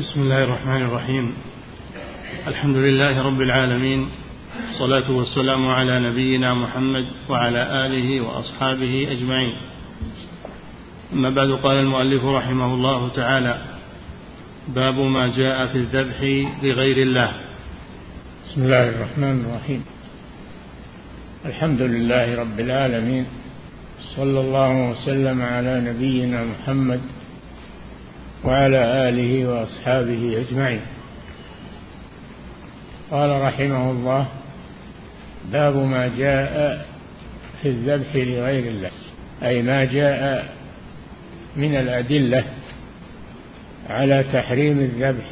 بسم الله الرحمن الرحيم. الحمد لله رب العالمين. الصلاة والسلام على نبينا محمد وعلى آله وأصحابه أجمعين. أما بعد قال المؤلف رحمه الله تعالى باب ما جاء في الذبح لغير الله. بسم الله الرحمن الرحيم. الحمد لله رب العالمين. صلى الله وسلم على نبينا محمد وعلى آله وأصحابه أجمعين. قال رحمه الله باب ما جاء في الذبح لغير الله أي ما جاء من الأدلة على تحريم الذبح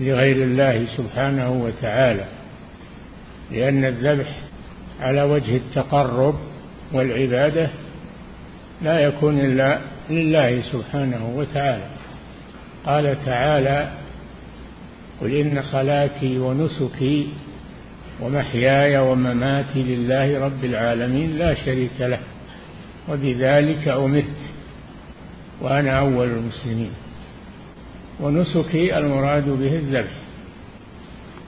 لغير الله سبحانه وتعالى لأن الذبح على وجه التقرب والعبادة لا يكون إلا لله سبحانه وتعالى. قال تعالى قل إن صلاتي ونسكي ومحياي ومماتي لله رب العالمين لا شريك له وبذلك أمرت وأنا أول المسلمين. ونسكي المراد به الذبح.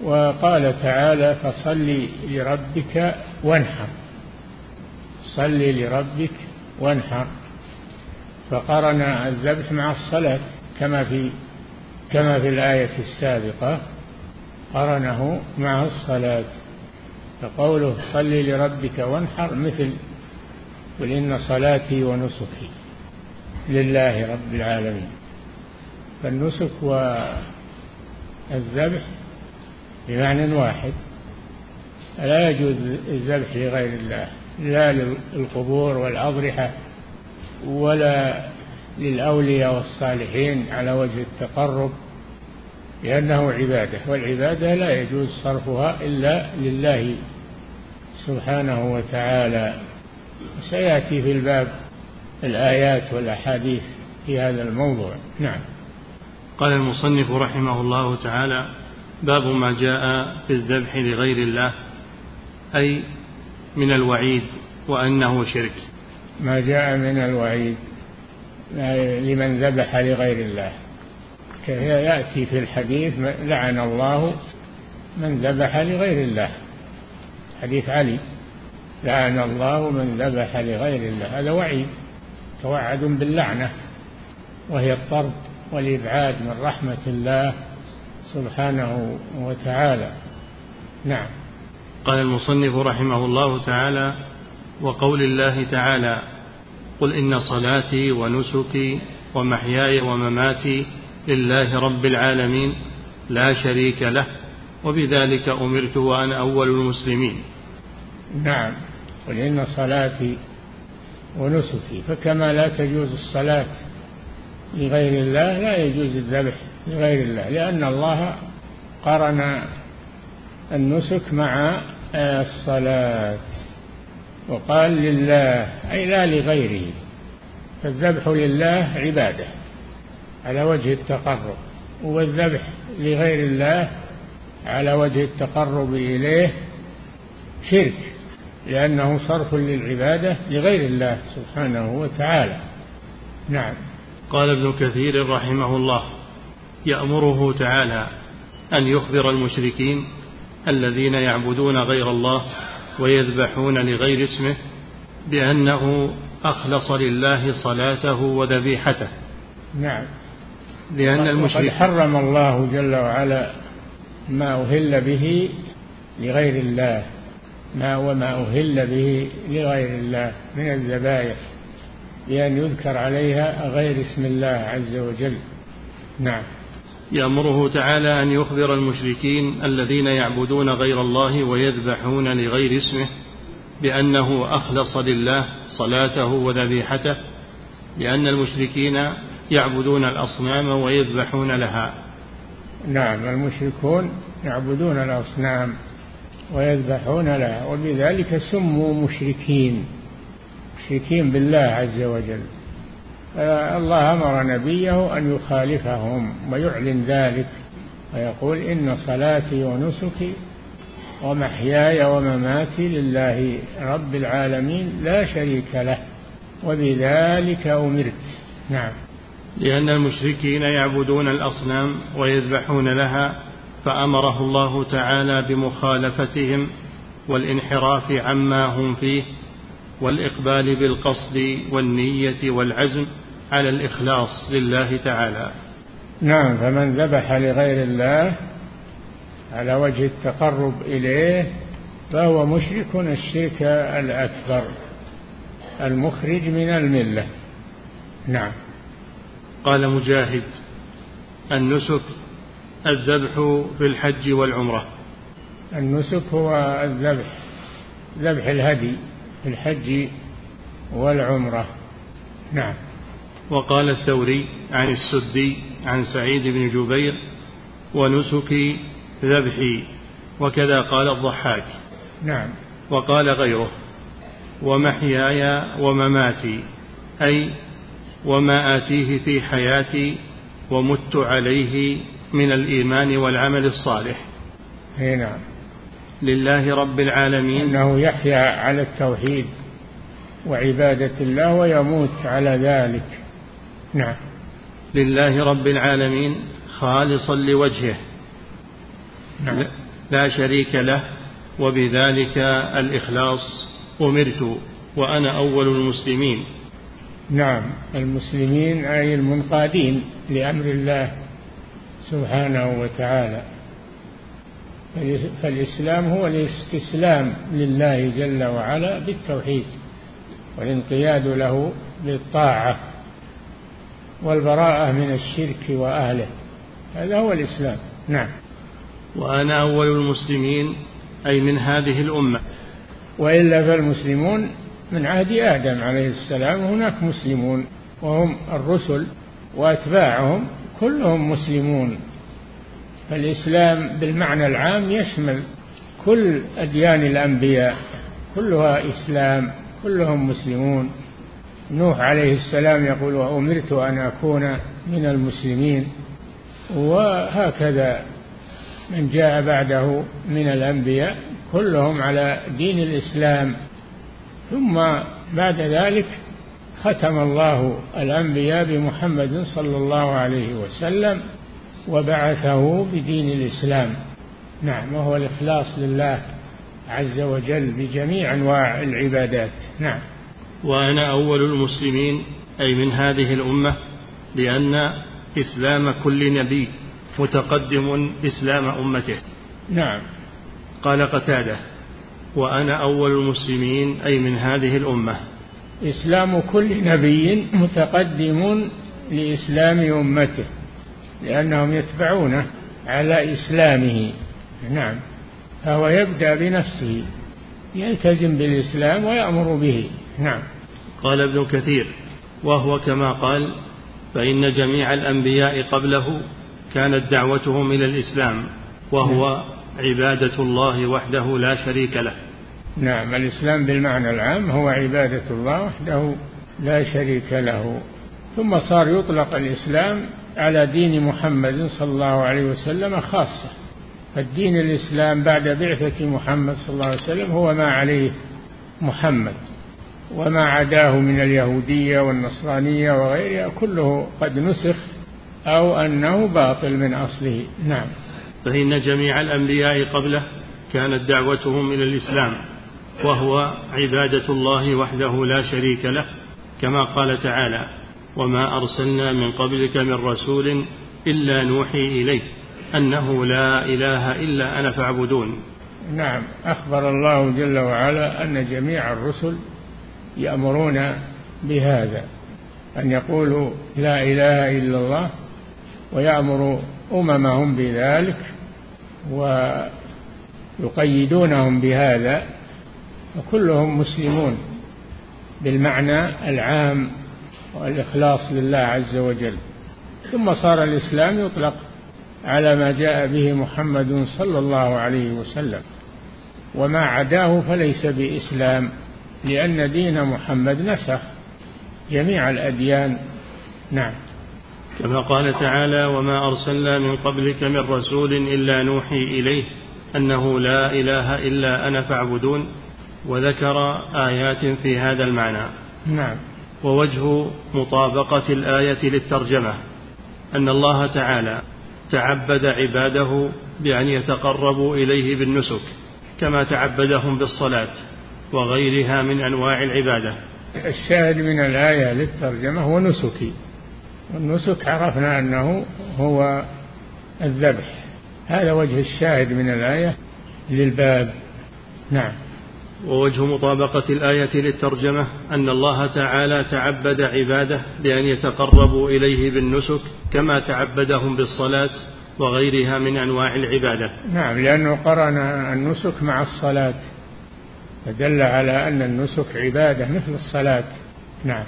وقال تعالى فصل لربك وانحر. صل لربك وانحر. فقرن الذبح مع الصلاة كما في كما في الآية السابقة قرنه مع الصلاة. فقوله صل لربك وانحر مثل قل إن صلاتي ونسكي لله رب العالمين. فالنسك والذبح بمعنى واحد لا يجوز الذبح لغير الله لا للقبور والأضرحة ولا للأولياء والصالحين على وجه التقرب لأنه عبادة والعبادة لا يجوز صرفها إلا لله سبحانه وتعالى. سيأتي في الباب الآيات والأحاديث في هذا الموضوع. نعم. قال المصنف رحمه الله تعالى باب ما جاء في الذبح لغير الله أي من الوعيد وأنه شرك. ما جاء من الوعيد لمن ذبح لغير الله. يأتي في الحديث لعن الله من ذبح لغير الله. حديث علي لعن الله من ذبح لغير الله. هذا وعيد توعد باللعنة وهي الطرد والإبعاد من رحمة الله سبحانه وتعالى. نعم. قال المصنف رحمه الله تعالى وقول الله تعالى قل إن صلاتي ونسكي ومحياي ومماتي لله رب العالمين لا شريك له وبذلك أمرت وأنا أول المسلمين. نعم. قل إن صلاتي ونسكي. فكما لا تجوز الصلاة لغير الله لا يجوز الذبح لغير الله لأن الله قرن النسك مع الصلاة. وقال لله أي لا لغيره. فالذبح لله عبادة على وجه التقرب. والذبح لغير الله على وجه التقرب إليه شرك لأنه صرف للعبادة لغير الله سبحانه وتعالى. نعم. قال ابن كثير رحمه الله يأمره تعالى أن يخبر المشركين الذين يعبدون غير الله ويذبحون لغير اسمه بأنه أخلص لله صلاته وذبيحته. نعم. لأن المشرك حرم الله جل وعلا ما أهل به لغير الله ما وما أهل به لغير الله من الذبائح بأن يذكر عليها غير اسم الله عز وجل. نعم. يأمره تعالى أن يخبر المشركين الذين يعبدون غير الله ويذبحون لغير اسمه بأنه أخلص لله صلاته وذبيحته لأن المشركين يعبدون الأصنام ويذبحون لها. نعم المشركون يعبدون الأصنام ويذبحون لها وبذلك سموا مشركين مشركين بالله عز وجل. الله أمر نبيه أن يخالفهم ويعلن ذلك ويقول إن صلاتي ونسكي ومحياي ومماتي لله رب العالمين لا شريك له وبذلك أمرت. نعم. لأن المشركين يعبدون الأصنام ويذبحون لها فأمره الله تعالى بمخالفتهم والانحراف عما هم فيه والإقبال بالقصد والنية والعزم على الإخلاص لله تعالى. نعم فمن ذبح لغير الله على وجه التقرب إليه فهو مشرك الشرك الأكبر المخرج من الملة. نعم. قال مجاهد النسك الذبح في الحج والعمرة. النسك هو الذبح ذبح الهدي في الحج والعمرة. نعم. وقال الثوري عن السدي عن سعيد بن جبير ونسكي ذبحي وكذا قال الضحاك. نعم. وقال غيره ومحياي ومماتي أي وما آتيه في حياتي ومت عليه من الإيمان والعمل الصالح. نعم. لله رب العالمين. أنه يحيا على التوحيد وعبادة الله ويموت على ذلك. نعم. لله رب العالمين خالصا لوجهه. نعم. لا شريك له وبذلك الإخلاص أمرت وأنا أول المسلمين. نعم. المسلمين أي المنقادين لأمر الله سبحانه وتعالى. فالإسلام هو الاستسلام لله جل وعلا بالتوحيد والانقياد له بالطاعة والبراءة من الشرك وأهله. هذا هو الإسلام. نعم. وأنا أول المسلمين أي من هذه الأمة. وإلا فالمسلمون من عهد آدم عليه السلام هناك مسلمون وهم الرسل وأتباعهم كلهم مسلمون. فالإسلام بالمعنى العام يشمل كل أديان الأنبياء كلها إسلام كلهم مسلمون. نوح عليه السلام يقول وأمرت أن أكون من المسلمين وهكذا من جاء بعده من الأنبياء كلهم على دين الإسلام. ثم بعد ذلك ختم الله الأنبياء بمحمد صلى الله عليه وسلم وبعثه بدين الإسلام. نعم وهو الإخلاص لله عز وجل بجميع أنواع العبادات. نعم. وأنا أول المسلمين أي من هذه الأمة لأن إسلام كل نبي متقدم إسلام أمته. نعم. قال قتادة وأنا أول المسلمين أي من هذه الأمة. إسلام كل نبي متقدم لإسلام أمته لأنهم يتبعونه على إسلامه. نعم. فهو يبدأ بنفسه يلتزم بالإسلام ويأمر به. نعم. قال ابن كثير وهو كما قال فإن جميع الأنبياء قبله كانت دعوتهم إلى الإسلام وهو عبادة الله وحده لا شريك له. نعم الإسلام بالمعنى العام هو عبادة الله وحده لا شريك له. ثم صار يطلق الإسلام على دين محمد صلى الله عليه وسلم خاصة. فالدين الإسلام بعد بعثة محمد صلى الله عليه وسلم هو ما عليه محمد. وما عداه من اليهودية والنصرانية وغيرها كله قد نسخ أو أنه باطل من أصله. نعم. فإن جميع الأنبياء قبله كانت دعوتهم إلى الإسلام وهو عبادة الله وحده لا شريك له كما قال تعالى وما أرسلنا من قبلك من رسول إلا نوحي إليه أنه لا إله إلا أنا فاعبدون. نعم. أخبر الله جل وعلا أن جميع الرسل يأمرون بهذا أن يقولوا لا إله إلا الله ويأمر أممهم بذلك ويقيدونهم بهذا وكلهم مسلمون بالمعنى العام والإخلاص لله عز وجل. ثم صار الإسلام يطلق على ما جاء به محمد صلى الله عليه وسلم وما عداه فليس بإسلام. لأن دين محمد نسخ. جميع الأديان. نعم. كما قال تعالى وما أرسلنا من قبلك من رسول إلا نوحي إليه أنه لا إله إلا أنا فاعبدون وذكر آيات في هذا المعنى. نعم. ووجه مطابقة الآية للترجمة أن الله تعالى تعبد عباده بأن يتقربوا إليه بالنسك كما تعبدهم بالصلاة. وغيرها من أنواع العبادة. الشاهد من الآية للترجمة هو نسكي والنسك عرفنا أنه هو الذبح. هذا وجه الشاهد من الآية للباب. نعم. ووجه مطابقة الآية للترجمة أن الله تعالى تعبد عباده بأن يتقربوا إليه بالنسك كما تعبدهم بالصلاة وغيرها من أنواع العبادة. نعم لأنه قرن النسك مع الصلاة. فدل على أن النسك عبادة مثل الصلاة. نعم.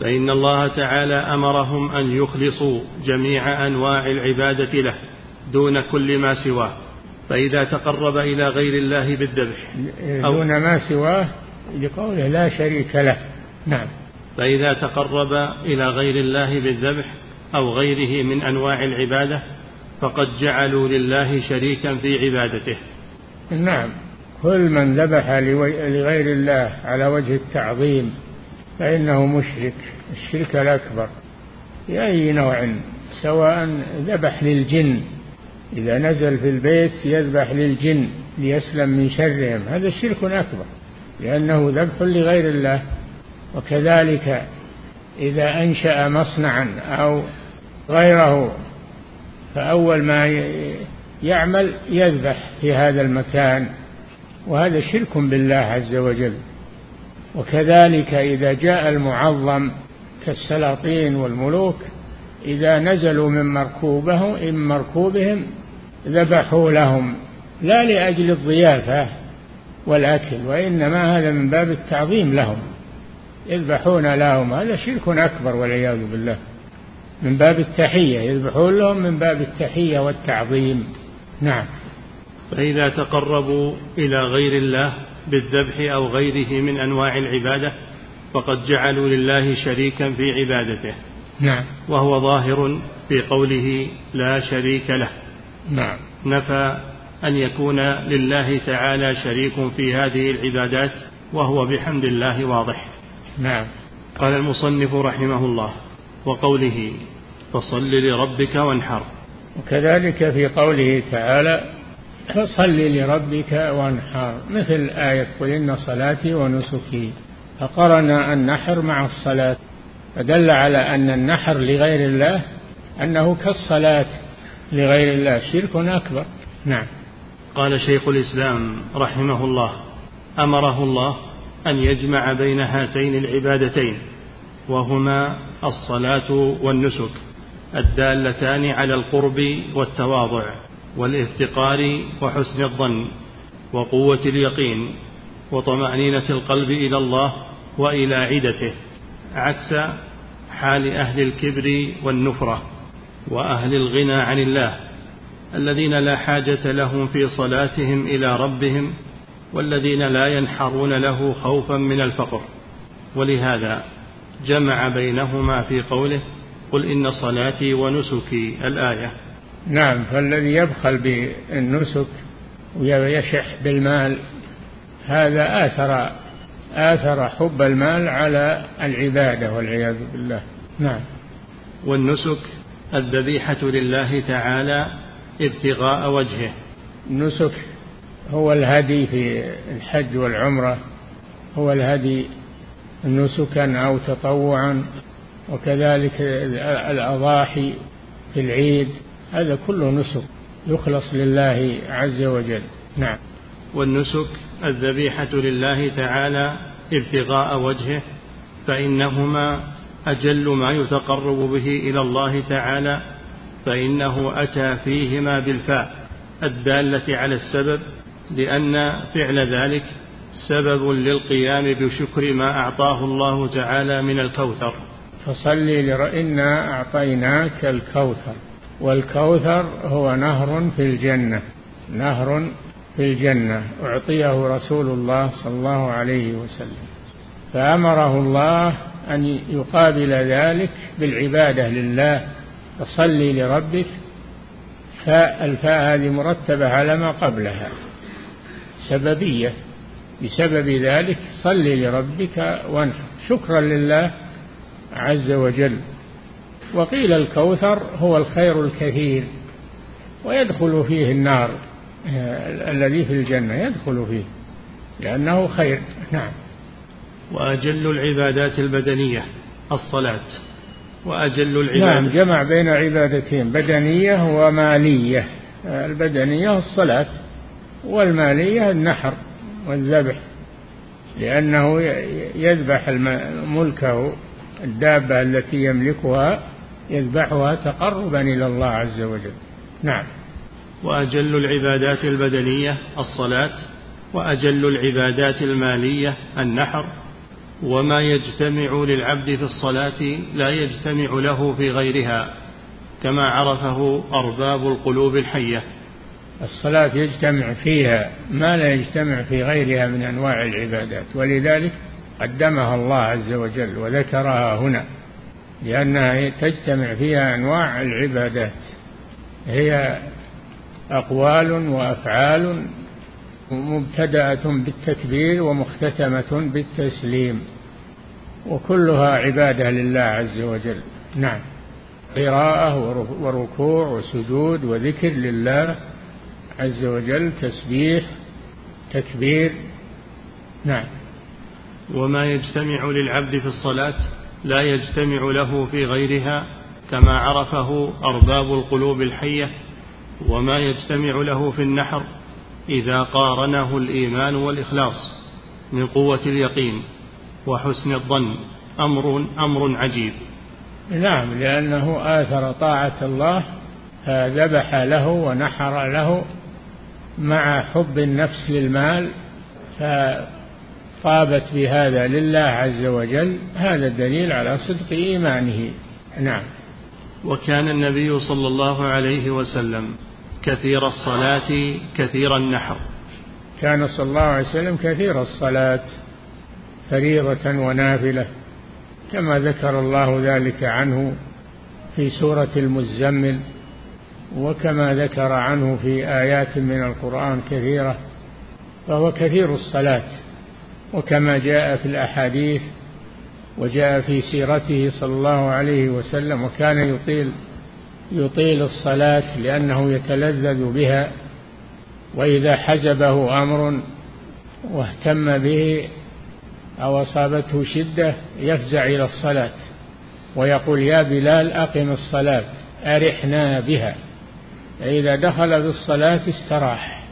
فإن الله تعالى أمرهم أن يخلصوا جميع أنواع العبادة له دون كل ما سواه. فإذا تقرب إلى غير الله بالذبح دون ما سواه لقوله لا شريك له. نعم. فإذا تقرب إلى غير الله بالذبح أو غيره من أنواع العبادة فقد جعلوا لله شريكا في عبادته. نعم. كل من ذبح لغير الله على وجه التعظيم فإنه مشرك الشرك الأكبر. بأي نوع؟ سواء ذبح للجن إذا نزل في البيت يذبح للجن ليسلم من شرهم هذا شرك أكبر لأنه ذبح لغير الله. وكذلك إذا أنشأ مصنعا أو غيره فأول ما يعمل يذبح في هذا المكان. وهذا شرك بالله عز وجل. وكذلك إذا جاء المعظم كالسلاطين والملوك إذا نزلوا من مركوبه من مركوبهم ذبحوا لهم لا لأجل الضيافة والأكل وإنما هذا من باب التعظيم لهم. يذبحون لهم هذا شرك أكبر والعياذ بالله. من باب التحية يذبحون لهم من باب التحية والتعظيم. نعم. فإذا تقربوا إلى غير الله بالذبح أو غيره من أنواع العبادة فقد جعلوا لله شريكا في عبادته. نعم. وهو ظاهر في قوله لا شريك له. نعم. نفى أن يكون لله تعالى شريك في هذه العبادات وهو بحمد الله واضح. نعم. قال المصنف رحمه الله وقوله فصل لربك وانحر. وكذلك في قوله تعالى فصل لربك وانحر مثل آية قل إن صلاتي ونسكي فقرن النحر مع الصلاة. فدل على أن النحر لغير الله أنه كالصلاة لغير الله شرك أكبر. نعم. قال شيخ الإسلام رحمه الله أمره الله أن يجمع بين هاتين العبادتين وهما الصلاة والنسك الدالتان على القرب والتواضع. والافتقار وحسن الظن وقوة اليقين وطمأنينة القلب إلى الله وإلى عدته عكس حال أهل الكبر والنفرة وأهل الغنى عن الله الذين لا حاجة لهم في صلاتهم إلى ربهم والذين لا ينحرون له خوفا من الفقر. ولهذا جمع بينهما في قوله قل إن صلاتي ونسكي الآية. نعم فالذي يبخل بالنسك ويشح بالمال هذا آثر آثر حب المال على العبادة والعياذ بالله. نعم. والنسك الذبيحة لله تعالى ابتغاء وجهه. النسك هو الهدي في الحج والعمرة هو الهدي نسكا أو تطوعا وكذلك الأضاحي في العيد. هذا كله نسك يخلص لله عز وجل. نعم. والنسك الذبيحة لله تعالى ابتغاء وجهه فإنهما أجل ما يتقرب به إلى الله تعالى فإنه أتى فيهما بالفاء الدالة على السبب لأن فعل ذلك سبب للقيام بشكر ما أعطاه الله تعالى من الكوثر. فصل لرئنا أعطيناك الكوثر. والكوثر هو نهر في الجنة. نهر في الجنة. أعطيه رسول الله صلى الله عليه وسلم. فأمره الله أن يقابل ذلك بالعبادة لله. فصل لربك. فاء الفاء هذه مرتبة على ما قبلها. سببية. بسبب ذلك صل لربك وانحر. شكرا لله عز وجل. وقيل الكوثر هو الخير الكثير ويدخل فيه النار آه، الذي في الجنة يدخل فيه لأنه خير. نعم. وأجل العبادات البدنية الصلاة. وأجل العبادات نعم جمع بين عبادتين بدنية ومالية. البدنية الصلاة والمالية النحر والذبح لأنه يذبح ملكه الدابة التي يملكها يذبحها تقربا إلى الله عز وجل. نعم. وأجل العبادات البدنية الصلاة وأجل العبادات المالية النحر وما يجتمع للعبد في الصلاة لا يجتمع له في غيرها كما عرفه أرباب القلوب الحية. الصلاة يجتمع فيها ما لا يجتمع في غيرها من أنواع العبادات ولذلك قدمها الله عز وجل وذكرها هنا. لأنها تجتمع فيها أنواع العبادات. هي أقوال وأفعال مبتدأة بالتكبير ومختتمة بالتسليم وكلها عبادة لله عز وجل. نعم. قراءة وركوع وسجود وذكر لله عز وجل تسبيح تكبير. نعم. وما يجتمع للعبد في الصلاة؟ لا يجتمع له في غيرها كما عرفه أرباب القلوب الحية وما يجتمع له في النحر إذا قارنه الإيمان والإخلاص من قوة اليقين وحسن الظن. أمر أمر عجيب. نعم لأنه آثر طاعة الله فذبح له ونحر له مع حب النفس للمال فطابت بهذا لله عز وجل هذا دليل على صدق إيمانه. نعم. وكان النبي صلى الله عليه وسلم كثير الصلاة كثير النحر. كان صلى الله عليه وسلم كثير الصلاة فريضة ونافلة كما ذكر الله ذلك عنه في سورة المزمل وكما ذكر عنه في آيات من القرآن كثيرة فهو كثير الصلاة. وكما جاء في الأحاديث وجاء في سيرته صلى الله عليه وسلم وكان يطيل يطيل الصلاة لأنه يتلذذ بها وإذا حزبه أمر واهتم به أو أصابته شدة يفزع إلى الصلاة ويقول يا بلال أقم الصلاة أرحنا بها فإذا دخل بالصلاة استراح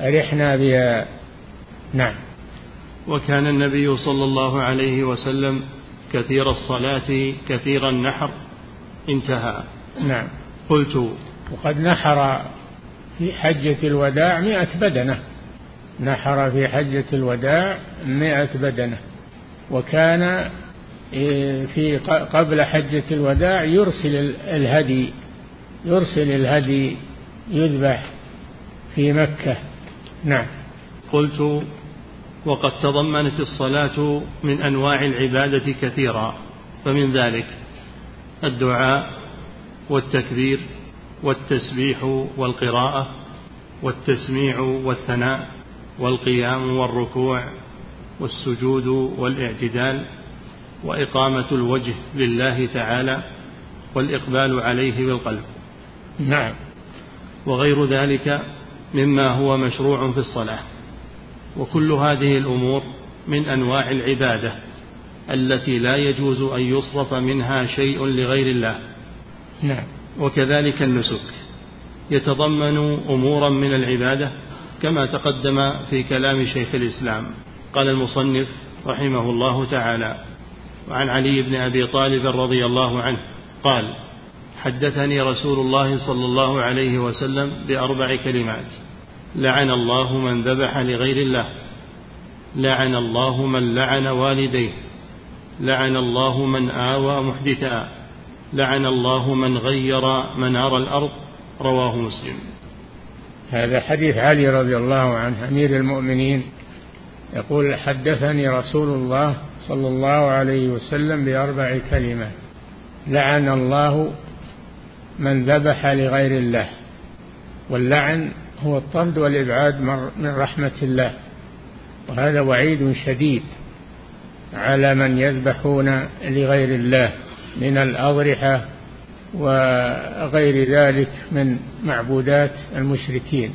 أرحنا بها. نعم. وكان النبي صلى الله عليه وسلم كثير الصلاة كثير النحر. انتهى. نعم. قلت وقد نحر في حجة الوداع مئة بدنة. نحر في حجة الوداع مئة بدنة. وكان إيه، في قبل حجة الوداع يرسل الهدي يرسل الهدي يذبح في مكة. نعم. قلت وقد تضمنت الصلاة من أنواع العبادة كثيرا فمن ذلك الدعاء والتكبير والتسبيح والقراءة والتسميع والثناء والقيام والركوع والسجود والاعتدال وإقامة الوجه لله تعالى والإقبال عليه بالقلب. نعم. وغير ذلك مما هو مشروع في الصلاة. وكل هذه الأمور من أنواع العبادة التي لا يجوز أن يصرف منها شيء لغير الله. نعم. وكذلك النسك. يتضمن أمورا من العبادة كما تقدم في كلام شيخ الإسلام. قال المصنف رحمه الله تعالى وعن علي بن أبي طالب رضي الله عنه قال حدثني رسول الله صلى الله عليه وسلم بأربع كلمات. لعن الله من ذبح لغير الله. لعن الله من لعن والديه. لعن الله من آوى محدثا لعن الله من غير منار الأرض. رواه مسلم. هذا حديث علي رضي الله عنه أمير المؤمنين يقول حدثني رسول الله صلى الله عليه وسلم بأربع كلمات. لعن الله من ذبح لغير الله. واللعن هو الطرد والإبعاد من رحمة الله. وهذا وعيد شديد على من يذبحون لغير الله من الأضرحة وغير ذلك من معبودات المشركين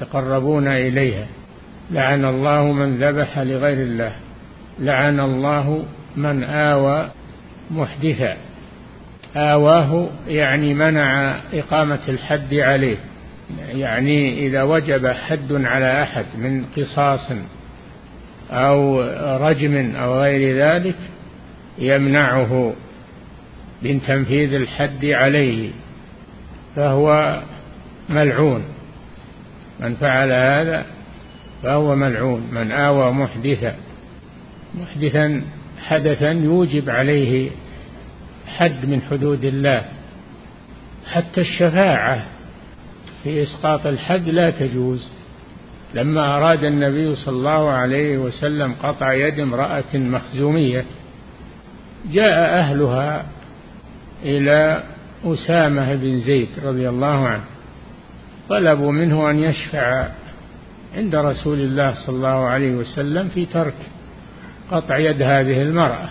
تقربون إليها. لعن الله من ذبح لغير الله. لعن الله من آوى محدثا. آواه يعني منع إقامة الحد عليه. يعني إذا وجب حد على أحد من قصاص أو رجم أو غير ذلك يمنعه من تنفيذ الحد عليه فهو ملعون. من فعل هذا فهو ملعون. من آوى محدثا محدثا حدثا يوجب عليه حد من حدود الله حتى الشفاعة في إسقاط الحد لا تجوز. لما أراد النبي صلى الله عليه وسلم قطع يد امرأة مخزومية جاء أهلها إلى أسامة بن زيد رضي الله عنه طلبوا منه أن يشفع عند رسول الله صلى الله عليه وسلم في ترك قطع يد هذه المرأة.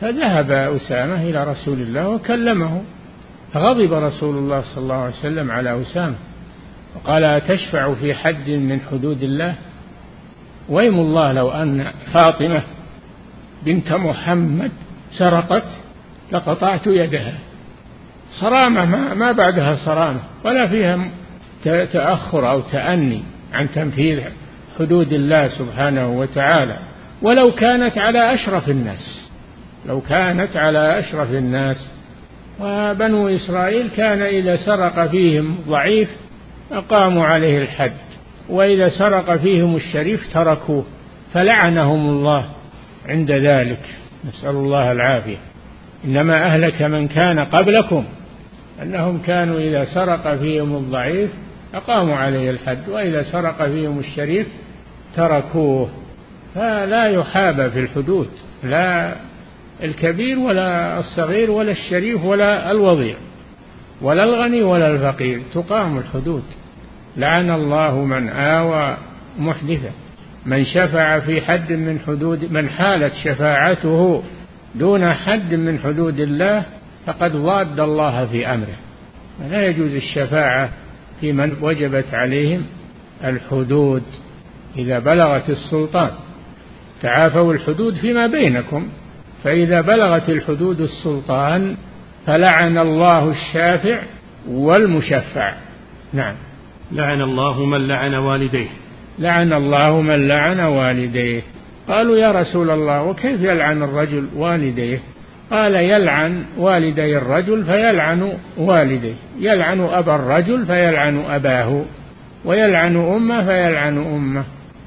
فذهب أسامة إلى رسول الله وكلمه. فغضب رسول الله صلى الله عليه وسلم على أسامة وقال أتشفع في حد من حدود الله؟ ويم الله لو أن فاطمة بنت محمد سرقت لقطعت يدها. صرامة ما, ما بعدها صرامة ولا فيها تأخر أو تأني عن تنفيذ حدود الله سبحانه وتعالى. ولو كانت على أشرف الناس لو كانت على أشرف الناس وبنو إسرائيل كان إذا سرق فيهم ضعيف أقاموا عليه الحد وإذا سرق فيهم الشريف تركوه فلعنهم الله عند ذلك. نسأل الله العافية. إنما أهلك من كان قبلكم أنهم كانوا إذا سرق فيهم الضعيف أقاموا عليه الحد وإذا سرق فيهم الشريف تركوه. فلا يحابى في الحدود لا الكبير ولا الصغير ولا الشريف ولا الوضيع ولا الغني ولا الفقير تقام الحدود. لعن الله من آوى محدثا من شفع في حد من حدود من حالت شفاعته دون حد من حدود الله فقد ضاد الله في أمره. لا يجوز الشفاعة في من وجبت عليهم الحدود. إذا بلغت السلطان تعافوا الحدود فيما بينكم. فإذا بلغت الحدود السلطان فلعن الله الشافع والمشفع. نعم. لعن الله من لعن والديه. لعن الله من لعن والديه. قالوا يا رسول الله وكيف يلعن الرجل والديه؟ قال يلعن والدي الرجل فيلعن والديه. يلعن أبا الرجل فيلعن أباه ويلعن أمه فيلعن أمه.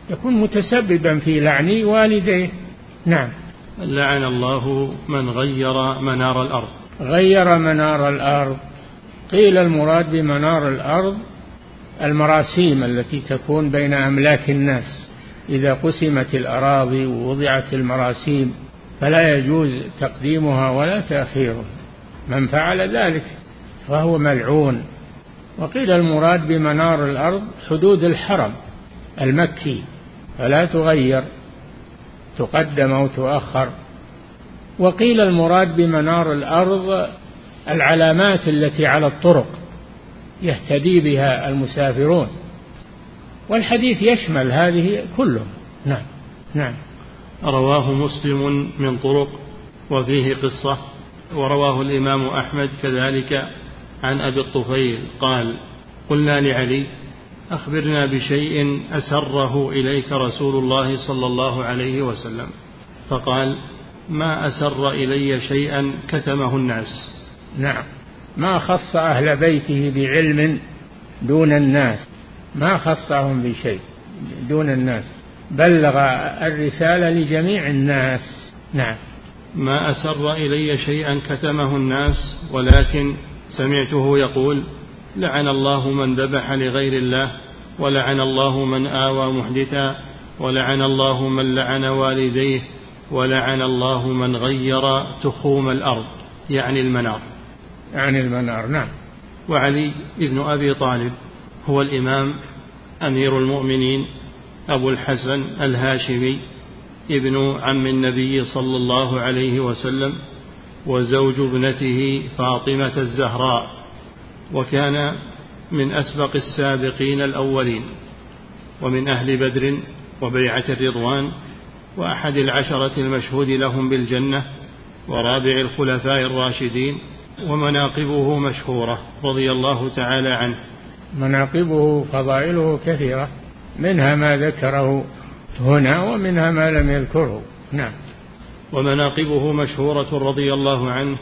يكون متسببا في لعن والديه. نعم. لعن الله من غير منار الأرض. غير منار الأرض. قيل المراد بمنار الأرض المراسيم التي تكون بين أملاك الناس. إذا قسمت الأراضي ووضعت المراسيم فلا يجوز تقديمها ولا تأخيرها. من فعل ذلك فهو ملعون. وقيل المراد بمنار الأرض حدود الحرم المكي فلا تغير. تقدم أو تؤخر. وقيل المراد بمنار الأرض العلامات التي على الطرق يهتدي بها المسافرون. والحديث يشمل هذه كلها نعم نعم. رواه مسلم من طرق وفيه قصة ورواه الإمام أحمد كذلك عن أبي الطفيل قال قلنا لعلي أخبرنا بشيء أسره إليك رسول الله صلى الله عليه وسلم. فقال ما أسر إلي شيئا كتمه الناس. نعم. ما خص أهل بيته بعلم دون الناس؟ ما خصهم بشيء دون الناس؟ بلغ الرسالة لجميع الناس. نعم. ما أسر إلي شيئا كتمه الناس ولكن سمعته يقول لعن الله من ذبح لغير الله ولعن الله من آوى محدثا ولعن الله من لعن والديه ولعن الله من غير تخوم الأرض يعني المنار. يعني المنار نعم. وعلي بن أبي طالب هو الإمام أمير المؤمنين أبو الحسن الهاشمي ابن عم النبي صلى الله عليه وسلم وزوج ابنته فاطمة الزهراء. وكان من أسبق السابقين الأولين ومن أهل بدر وبيعة الرضوان وأحد العشرة المشهود لهم بالجنة ورابع الخلفاء الراشدين ومناقبه مشهورة رضي الله تعالى عنه. مناقبه فضائله كثيرة منها ما ذكره هنا ومنها ما لم يذكره. نعم. ومناقبه مشهورة رضي الله عنه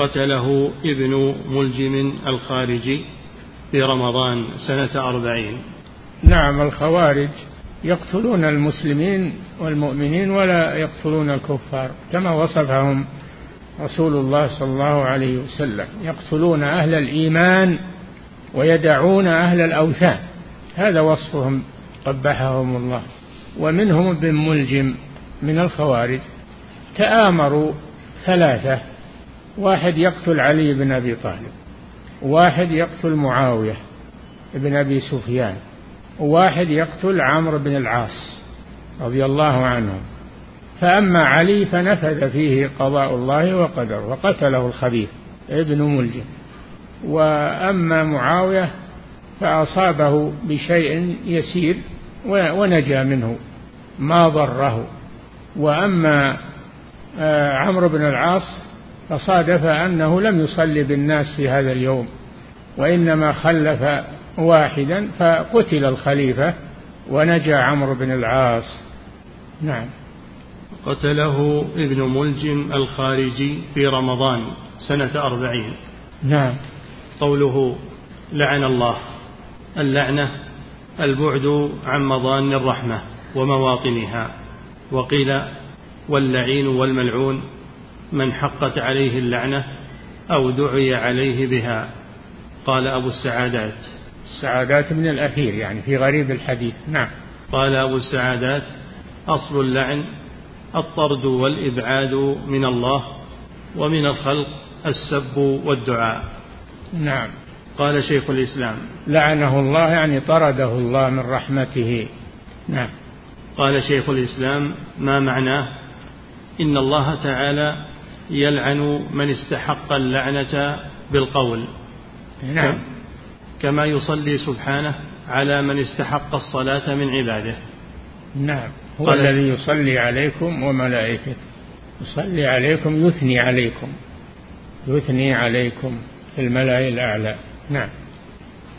قتله ابن ملجم الخارجي في رمضان سنة أربعين. نعم الخوارج يقتلون المسلمين والمؤمنين ولا يقتلون الكفار كما وصفهم رسول الله صلى الله عليه وسلم. يقتلون أهل الإيمان ويدعون أهل الأوثان هذا وصفهم قبحهم الله. ومنهم ابن ملجم من الخوارج تآمروا ثلاثة واحد يقتل علي بن أبي طالب واحد يقتل معاوية بن أبي سفيان وواحد يقتل عمرو بن العاص رضي الله عنهم. فأما علي فنفذ فيه قضاء الله وقدره وقتله الخبيث ابن ملجم. وأما معاوية فأصابه بشيء يسير ونجا منه ما ضره. وأما آه، عمرو بن العاص فصادف أنه لم يصلي بالناس في هذا اليوم وإنما خلف واحدا فقتل الخليفة ونجا عمرو بن العاص. نعم. قتله ابن ملجم الخارجي في رمضان سنة أربعين. نعم. قوله لعن الله اللعنة البعد عن مضان الرحمة ومواطنها وقيل واللعين والملعون من حقت عليه اللعنة أو دعي عليه بها. قال أبو السعادات. السعادات من الأثير يعني في غريب الحديث. نعم. قال أبو السعادات أصل اللعن الطرد والإبعاد من الله ومن الخلق السب والدعاء. نعم. قال شيخ الإسلام. لعنه الله يعني طرده الله من رحمته. نعم. قال شيخ الإسلام ما معناه؟ إن الله تعالى يلعن من استحق اللعنة بالقول. نعم. كما يصلي سبحانه على من استحق الصلاة من عباده. نعم. هو الذي يصلي عليكم وملائكته. يصلي عليكم يثني عليكم. يثني عليكم في الملأ الأعلى. نعم.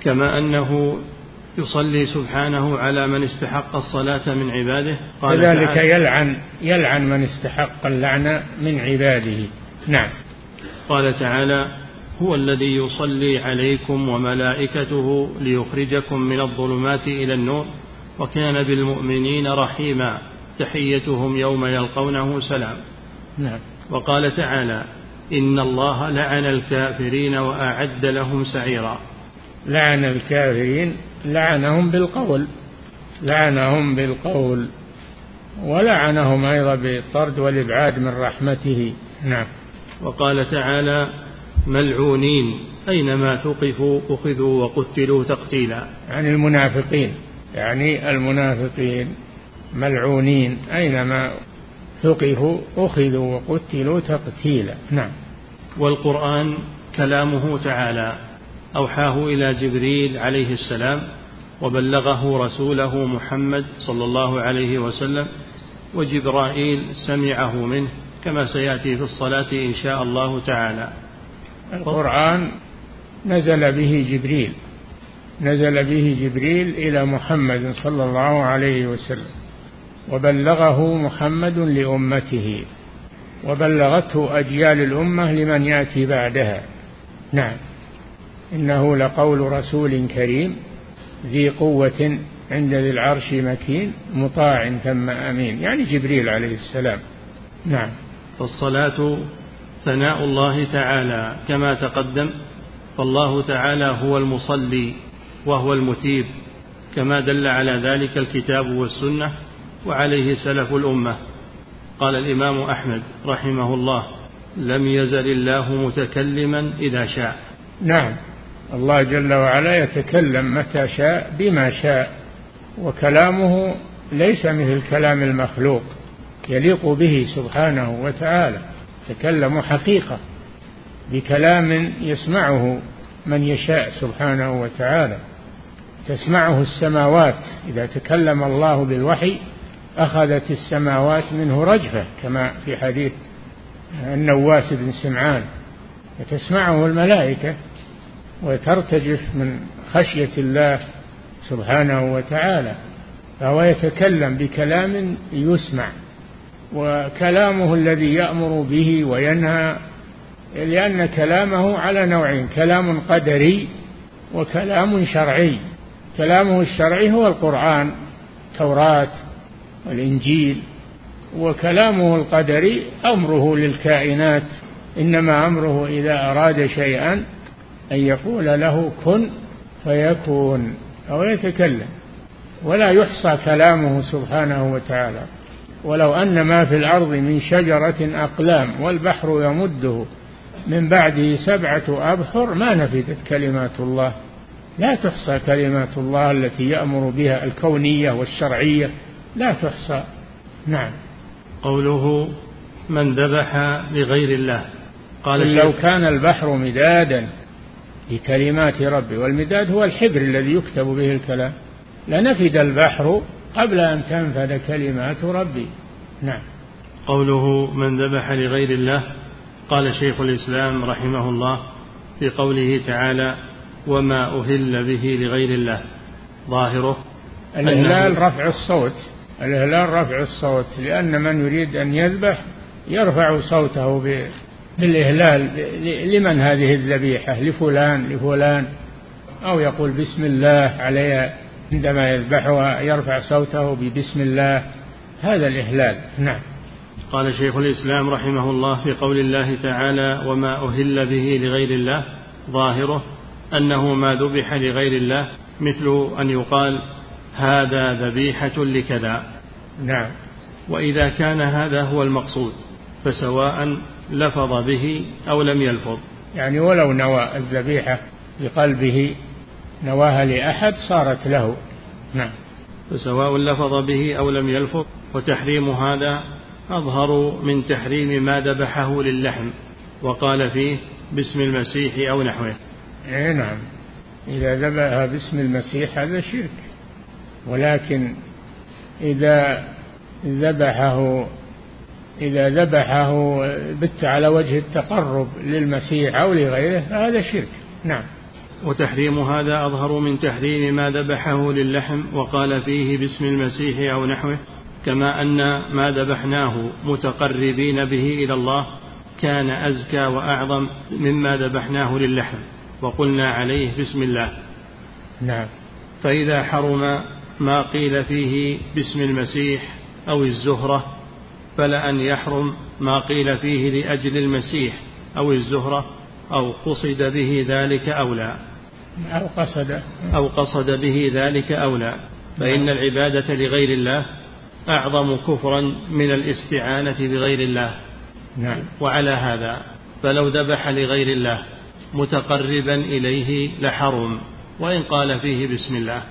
كما أنه يصلي سبحانه على من استحق الصلاة من عباده. قال كذلك يلعن يلعن من استحق اللعنة من عباده. نعم. قال تعالى هو الذي يصلي عليكم وملائكته ليخرجكم من الظلمات إلى النور وكان بالمؤمنين رحيما تحيتهم يوم يلقونه سلام. نعم. وقال تعالى إن الله لعن الكافرين وأعد لهم سعيرا. لعن الكافرين لعنهم بالقول لعنهم بالقول ولعنهم أيضا بالطرد والإبعاد من رحمته. نعم. وقال تعالى ملعونين أينما ثقفوا أخذوا وقتلوا تقتيلا. يعني المنافقين يعني المنافقين ملعونين أينما ثقفوا أخذوا وقتلوا تقتيلا. نعم. والقرآن كلامه تعالى أوحاه إلى جبريل عليه السلام وبلغه رسوله محمد صلى الله عليه وسلم وجبرائيل سمعه منه كما سيأتي في الصلاة إن شاء الله تعالى. القرآن نزل به جبريل نزل به جبريل إلى محمد صلى الله عليه وسلم وبلغه محمد لأمته وبلغته أجيال الأمة لمن يأتي بعدها. نعم. إنه لقول رسول كريم ذي قوة عند ذي العرش مكين مطاع ثم أمين. يعني جبريل عليه السلام. نعم. فالصلاة ثناء الله تعالى كما تقدم. فالله تعالى هو المصلي وهو المثيب كما دل على ذلك الكتاب والسنة وعليه سلف الأمة. قال الإمام أحمد رحمه الله لم يزل الله متكلما إذا شاء. نعم. الله جل وعلا يتكلم متى شاء بما شاء وكلامه ليس مثل كلام المخلوق يليق به سبحانه وتعالى تكلم حقيقة بكلام يسمعه من يشاء سبحانه وتعالى تسمعه السماوات إذا تكلم الله بالوحي أخذت السماوات منه رجفة كما في حديث النواس بن سمعان فتسمعه الملائكة وترتجف من خشية الله سبحانه وتعالى فهو يتكلم بكلام يسمع وكلامه الذي يأمر به وينهى لأن كلامه على نوعين كلام قدري وكلام شرعي. كلامه الشرعي هو القرآن التوراة والإنجيل وكلامه القدري أمره للكائنات إنما أمره إذا أراد شيئا أن يقول له كن فيكون أو يتكلم ولا يحصى كلامه سبحانه وتعالى. ولو أن ما في الأرض من شجرة أقلام والبحر يمده من بعده سبعة أبحر ما نفدت كلمات الله. لا تحصى كلمات الله التي يأمر بها الكونية والشرعية. لا تحصى. نعم. قوله من ذبح لغير الله. قال لو كان البحر مدادا لكلمات ربي والمداد هو الحبر الذي يكتب به الكلام. لنفد البحر قبل أن تنفد كلمات ربي. نعم. قوله من ذبح لغير الله قال شيخ الإسلام رحمه الله في قوله تعالى وما أهل به لغير الله ظاهره الإهلال رفع الصوت. الإهلال رفع الصوت لأن من يريد أن يذبح يرفع صوته بالإهلال لمن هذه الذبيحة؟ لفلان لفلان. أو يقول بسم الله عليها عندما يذبحها يرفع صوته ببسم الله. هذا الإهلال. نعم. قال شيخ الإسلام رحمه الله في قول الله تعالى وما أهل به لغير الله. ظاهره أنه ما ذبح لغير الله مثل أن يقال هذا ذبيحة لكذا. نعم. وإذا كان هذا هو المقصود. فسواء لفظ به أو لم يلفظ. يعني ولو نوى الذبيحة بقلبه نواها لأحد صارت له. نعم. فسواء لفظ به أو لم يلفظ وتحريم هذا أظهر من تحريم ما ذبحه للحم وقال فيه باسم المسيح أو نحوه. اي نعم. إذا ذبح باسم المسيح هذا شرك. ولكن إذا ذبحه إذا ذبحه بت على وجه التقرب للمسيح أو لغيره فهذا شرك. نعم. وتحريم هذا أظهر من تحريم ما ذبحه للحم وقال فيه باسم المسيح أو نحوه كما أن ما ذبحناه متقربين به إلى الله كان أزكى وأعظم مما ذبحناه للحم وقلنا عليه بسم الله. نعم. فإذا حرم ما قيل فيه باسم المسيح أو الزهرة فلأن يحرم ما قيل فيه لأجل المسيح أو الزهرة أو قصد به ذلك أو لا. أو قصد. أو قصد به ذلك أو لا. فإن العبادة لغير الله أعظم كفرا من الاستعانة بغير الله. نعم. وعلى هذا فلو ذبح لغير الله متقربا إليه لحرم. وإن قال فيه بسم الله.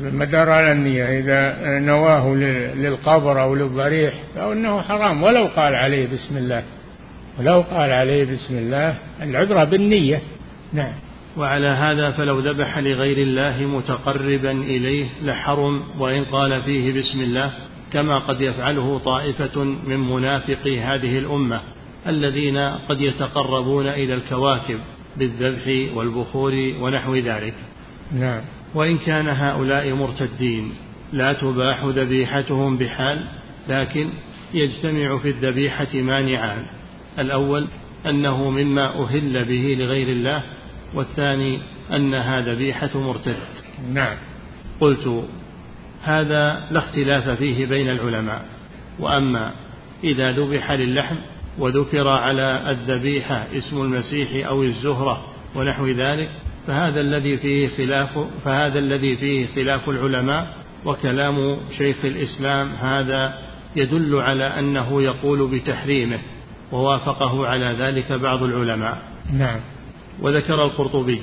المدار على النية إذا نواه للقبر أو للضريح فإنه حرام ولو قال عليه بسم الله ولو قال عليه بسم الله العبرة بالنية. نعم. وعلى هذا فلو ذبح لغير الله متقربا إليه لحرم وإن قال فيه بسم الله كما قد يفعله طائفة من منافقي هذه الأمة الذين قد يتقربون إلى الكواكب بالذبح والبخور ونحو ذلك. نعم. وإن كان هؤلاء مرتدين لا تباح ذبيحتهم بحال لكن يجتمع في الذبيحة مانعان. الأول أنه مما أهل به لغير الله والثاني أنها ذبيحة مرتد. نعم. قلت هذا لا اختلاف فيه بين العلماء. وأما إذا ذبح للحم وذكر على الذبيحة اسم المسيح أو الزهرة ونحو ذلك فهذا الذي فيه خلاف فهذا الذي فيه خلاف العلماء وكلام شيخ الإسلام هذا يدل على أنه يقول بتحريمه ووافقه على ذلك بعض العلماء. نعم. وذكر القرطبي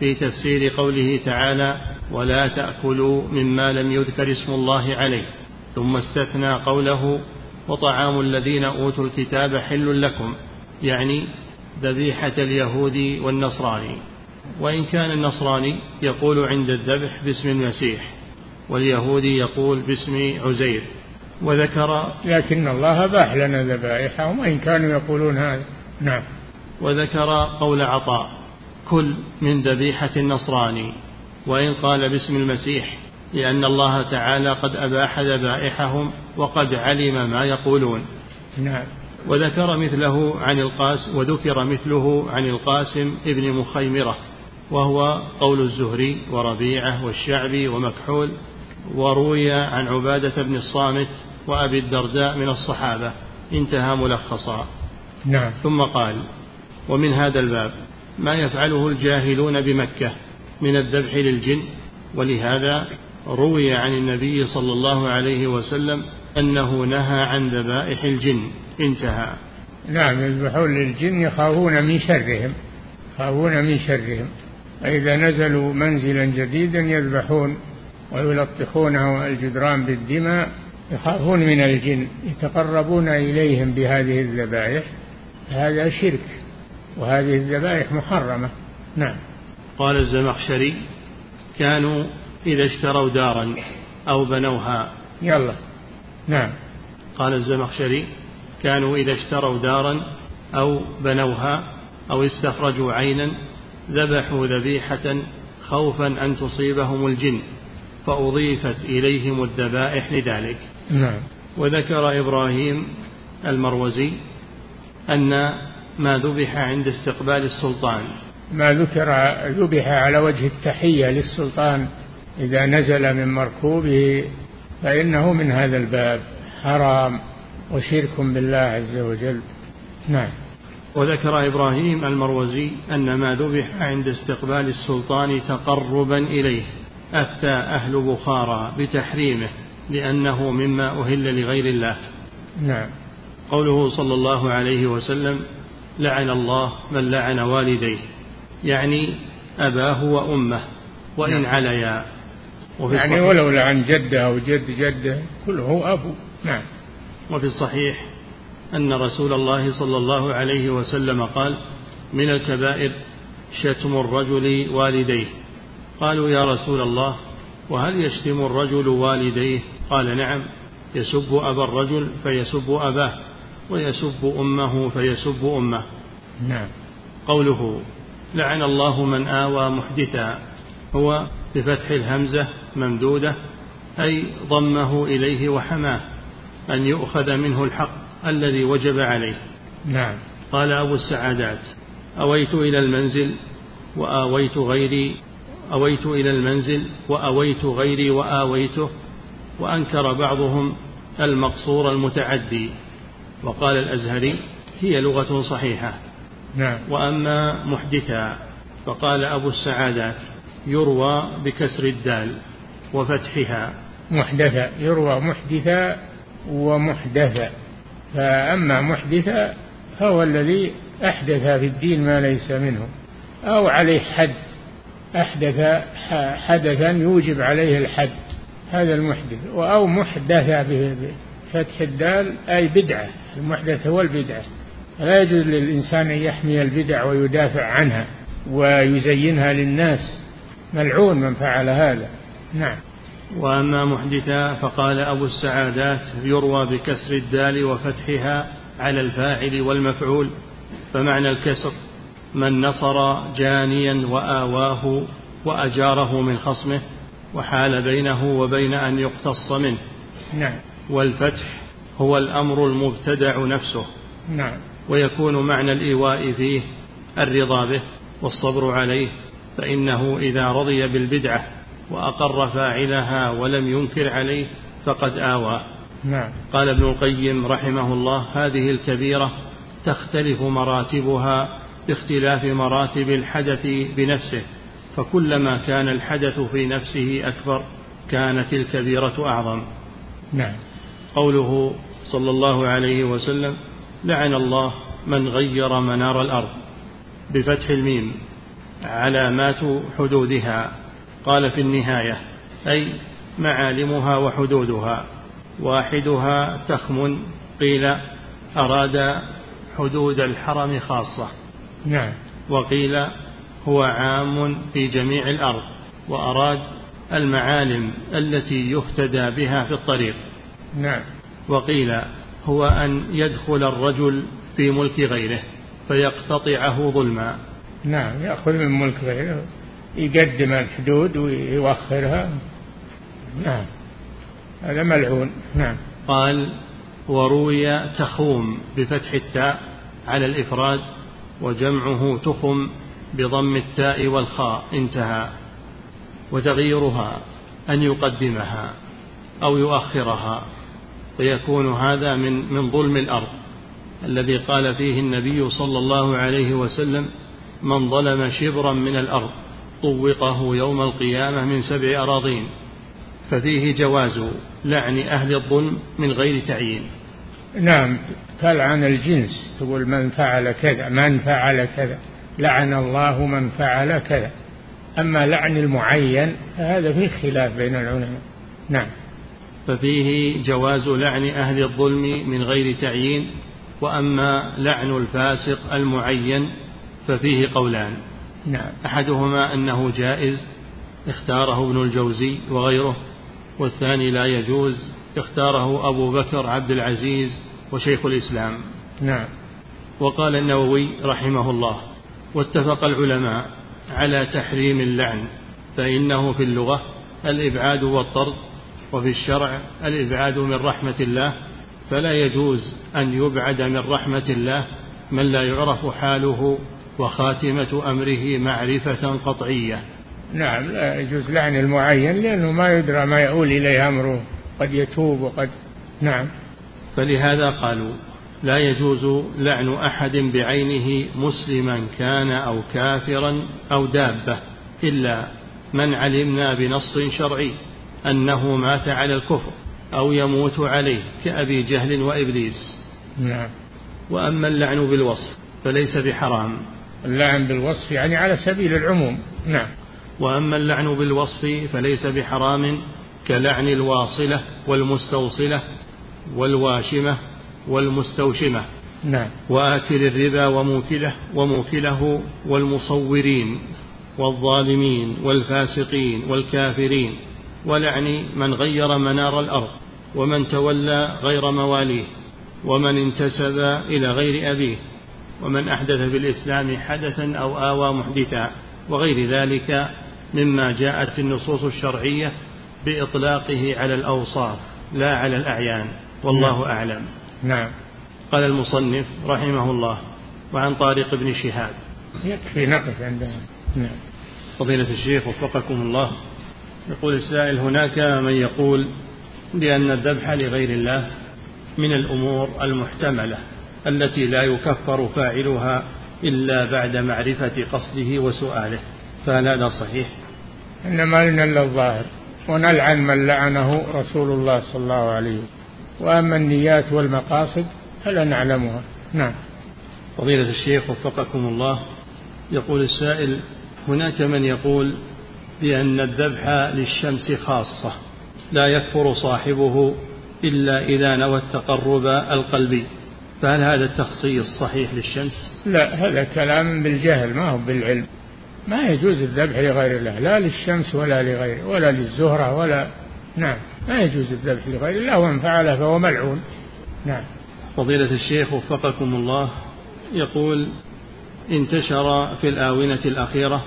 في تفسير قوله تعالى ولا تأكلوا مما لم يذكر اسم الله عليه. ثم استثنى قوله وطعام الذين أوتوا الكتاب حل لكم. يعني ذبيحة اليهود والنصراني. وإن كان النصراني يقول عند الذبح باسم المسيح واليهودي يقول باسم عزير وذكر لكن الله باح لنا ذبائحهم وإن كانوا يقولون هذا. نعم. وذكر قول عطاء كل من ذبيحة النصراني وإن قال باسم المسيح لأن الله تعالى قد أباح ذبائحهم وقد علم ما يقولون. نعم. وذكر مثله عن القاسم وذكر مثله عن القاسم ابن مخيمرة وهو قول الزهري وربيعة والشعبي ومكحول وروي عن عبادة بن الصامت وأبي الدرداء من الصحابة. انتهى ملخصا. نعم. ثم قال ومن هذا الباب ما يفعله الجاهلون بمكة من الذبح للجن ولهذا روي عن النبي صلى الله عليه وسلم أنه نهى عن ذبائح الجن. انتهى. نعم يذبحون للجن يخافون من شرهم يخافون من شرهم. فإذا نزلوا منزلا جديدا يذبحون ويلطخونه الجدران بالدماء يخافون من الجن يتقربون إليهم بهذه الذبائح. هذا شرك وهذه الذبائح محرمة. نعم. قال الزمخشري كانوا إذا اشتروا دارا أو بنوها. يلا. نعم. قال الزمخشري كانوا إذا اشتروا دارا أو بنوها أو استخرجوا عينا ذبحوا ذبيحة خوفا أن تصيبهم الجن فأضيفت إليهم الذبائح لذلك. نعم. وذكر إبراهيم المروزي أن ما ذبح عند استقبال السلطان. ما ذكر ذبح على وجه التحية للسلطان إذا نزل من مركوبه فإنه من هذا الباب حرام وشرك بالله عز وجل. نعم. وذكر إبراهيم المروزي أن ما ذبح عند استقبال السلطان تقربا إليه أفتى أهل بخارى بتحريمه لأنه مما أهل لغير الله. نعم. قوله صلى الله عليه وسلم لعن الله من لعن والديه. يعني أباه وأمه وإن نعم. عليا. وفي يعني ولو لعن جده أو جد جده كله أبو. نعم. وفي الصحيح أن رسول الله صلى الله عليه وسلم قال من الكبائر شتم الرجل والديه. قالوا يا رسول الله وهل يشتم الرجل والديه؟ قال نعم يسب أبا الرجل فيسب أباه ويسب أمه فيسب أمه. نعم. قوله لعن الله من آوى محدثا هو بفتح الهمزة ممدودة أي ضمه إليه وحماه أن يؤخذ منه الحق. الذي وجب عليه. نعم. قال أبو السعادات أويت إلى المنزل وآويت غيري أويت إلى المنزل وأويت غيري وآويته وأنكر بعضهم المقصور المتعدي. وقال الأزهري هي لغة صحيحة. نعم. وأما محدثا فقال أبو السعادات يروى بكسر الدال وفتحها. محدثا يروى محدثا ومحدثا. فأما محدثا فهو الذي أحدث في الدين ما ليس منه أو عليه حد أحدث حدثا يوجب عليه الحد هذا المحدث. أو محدث بفتح الدال أي بدعة المحدث هو البدعة. لا يجوز للإنسان أن يحمي البدع ويدافع عنها ويزينها للناس. ملعون من فعل هذا. نعم. وأما محدثا فقال أبو السعادات يروى بكسر الدال وفتحها على الفاعل والمفعول فمعنى الكسر من نصر جانيا وآواه وأجاره من خصمه وحال بينه وبين أن يقتص منه. نعم. والفتح هو الأمر المبتدع نفسه. نعم. ويكون معنى الإيواء فيه الرضا به والصبر عليه فإنه إذا رضي بالبدعة وأقر فاعلها ولم ينكر عليه فقد آوى. نعم. قال ابن القيم رحمه الله هذه الكبيرة تختلف مراتبها باختلاف مراتب الحدث بنفسه فكلما كان الحدث في نفسه أكبر كانت الكبيرة أعظم. نعم. قوله صلى الله عليه وسلم لعن الله من غير منار الأرض بفتح الميم علامات حدودها قال في النهاية أي معالمها وحدودها. واحدها تخم قيل أراد حدود الحرم خاصة. نعم. وقيل هو عام في جميع الأرض وأراد المعالم التي يهتدى بها في الطريق. نعم. وقيل هو أن يدخل الرجل في ملك غيره فيقتطعه ظلما. نعم يأخذ من ملك غيره. يقدم الحدود ويوخرها نعم. هذا ملعون. نعم. قال وروي تخوم بفتح التاء على الإفراد وجمعه تخم بضم التاء والخاء انتهى وتغييرها أن يقدمها أو يؤخرها فيكون هذا من من ظلم الأرض الذي قال فيه النبي صلى الله عليه وسلم من ظلم شبرا من الأرض طوقه يوم القيامة من سبع أراضين ففيه جواز لعن أهل الظلم من غير تعيين. نعم تلعن الجنس تقول من فعل كذا من فعل كذا لعن الله من فعل كذا. أما لعن المعين فهذا فيه خلاف بين العلماء. نعم. ففيه جواز لعن أهل الظلم من غير تعيين وأما لعن الفاسق المعين ففيه قولان. نعم. أحدهما أنه جائز اختاره ابن الجوزي وغيره والثاني لا يجوز اختاره أبو بكر عبد العزيز وشيخ الإسلام. نعم. وقال النووي رحمه الله واتفق العلماء على تحريم اللعن فإنه في اللغة الإبعاد والطرد وفي الشرع الإبعاد من رحمة الله فلا يجوز أن يبعد من رحمة الله من لا يعرف حاله وخاتمة أمره معرفة قطعية. نعم لا يجوز لعن المعين لأنه ما يدرى ما يؤول إليه أمره. قد يتوب وقد نعم. فلهذا قالوا لا يجوز لعن أحد بعينه مسلما كان أو كافرا أو دابة إلا من علمنا بنص شرعي أنه مات على الكفر أو يموت عليه كأبي جهل وإبليس. نعم. وأما اللعن بالوصف فليس بحرام. اللعن بالوصف يعني على سبيل العموم. نعم. وأما اللعن بالوصف فليس بحرام كلعن الواصلة والمستوصلة والواشمة والمستوشمة. نعم. وآكل الربا وموكله وموكله والمصورين والظالمين والفاسقين والكافرين. ولعن من غير منار الأرض ومن تولى غير مواليه ومن انتسب إلى غير أبيه. ومن أحدث في الإسلام حدثا أو آوى محدثا وغير ذلك مما جاءت النصوص الشرعية بإطلاقه على الأوصاف لا على الأعيان. والله نعم. أعلم. نعم. قال المصنف رحمه الله وعن طارق بن شهاب. يكفي نقف عندنا. نعم. فضيلة الشيخ وفقكم الله. يقول السائل هناك من يقول بأن الذبح لغير الله من الأمور المحتملة. التي لا يكفر فاعلها إلا بعد معرفة قصده وسؤاله. فهل هذا صحيح؟ إنما لنا إلا الظاهر ونلعن من لعنه رسول الله صلى الله عليه وسلم. وأما النيات والمقاصد فلا نعلمها. نعم. فضيلة الشيخ وفقكم الله يقول السائل هناك من يقول بأن الذبح للشمس خاصة لا يكفر صاحبه إلا إذا نوى التقرب القلبي. فهل هذا التخصيص صحيح للشمس؟ لا هذا كلام بالجهل ما هو بالعلم. ما يجوز الذبح لغير الله لا للشمس ولا لغيره ولا للزهرة ولا نعم ما يجوز الذبح لغير الله ومن فعله فهو ملعون. نعم. فضيلة الشيخ وفقكم الله يقول انتشر في الآونة الأخيرة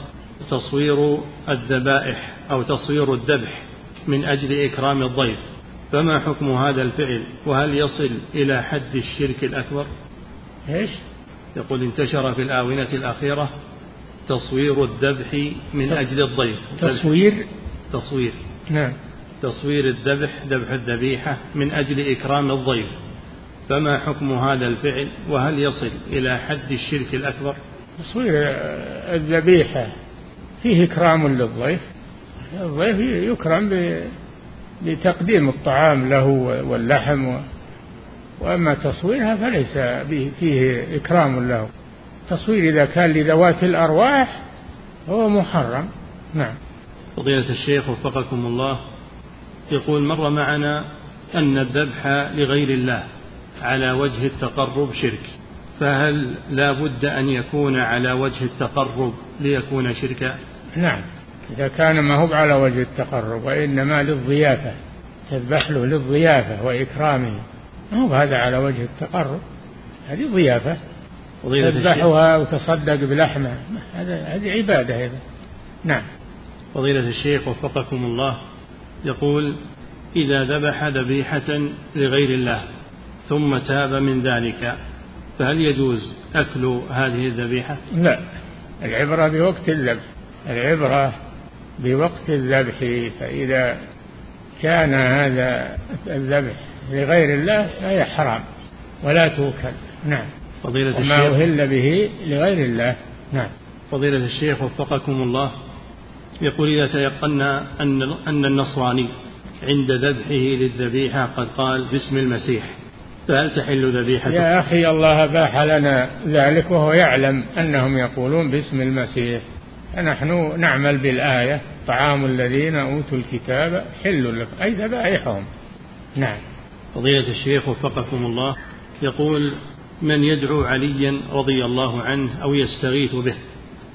تصوير الذبائح أو تصوير الذبح من أجل إكرام الضيف. فما حكم هذا الفعل؟ وهل يصل إلى حد الشرك الأكبر؟ إيش؟ يقول انتشر في الآونة الأخيرة تصوير الذبح من أجل الضيف. تصوير؟ تصوير. نعم. تصوير الذبح ذبح الذبيحة من أجل إكرام الضيف. فما حكم هذا الفعل؟ وهل يصل إلى حد الشرك الأكبر؟ تصوير الذبيحة. فيه إكرام للضيف. الضيف يكرم بتقديم الطعام له واللحم وأما تصويرها فليس فيه إكرام له. تصوير إذا كان لذوات الأرواح هو محرم. نعم. فضيلة الشيخ وفقكم الله. يقول مر معنا أن الذبح لغير الله على وجه التقرب شرك. فهل لا بد أن يكون على وجه التقرب ليكون شركا؟ نعم. إذا كان ما هو على وجه التقرب وإنما للضيافة تذبح له للضيافة وإكرامه ما هو هذا على وجه التقرب؟ هذه ضيافة. تذبحها وتصدق بلحمة هذا هذه عبادة أيضا. نعم. فضيلة الشيخ وفقكم الله يقول إذا ذبح ذبيحة لغير الله ثم تاب من ذلك فهل يجوز أكل هذه الذبيحة؟ لا. العبرة بوقت الذبح العبرة بوقت الذبح فإذا كان هذا الذبح لغير الله فهي حرام ولا توكل. نعم. فضيلة وما الشيخ. أهل به لغير الله. نعم. فضيلة الشيخ وفقكم الله يقول إذا تيقنا أن أن النصراني عند ذبحه للذبيحة قد قال باسم المسيح فهل تحل ذبيحته؟ يا أخي الله باح لنا ذلك وهو يعلم أنهم يقولون باسم المسيح فنحن نعمل بالآية طعام الذين أوتوا الكتاب حل لكم أي ذبائحهم. نعم. فضيلة الشيخ وفقكم الله يقول من يدعو عليا رضي الله عنه أو يستغيث به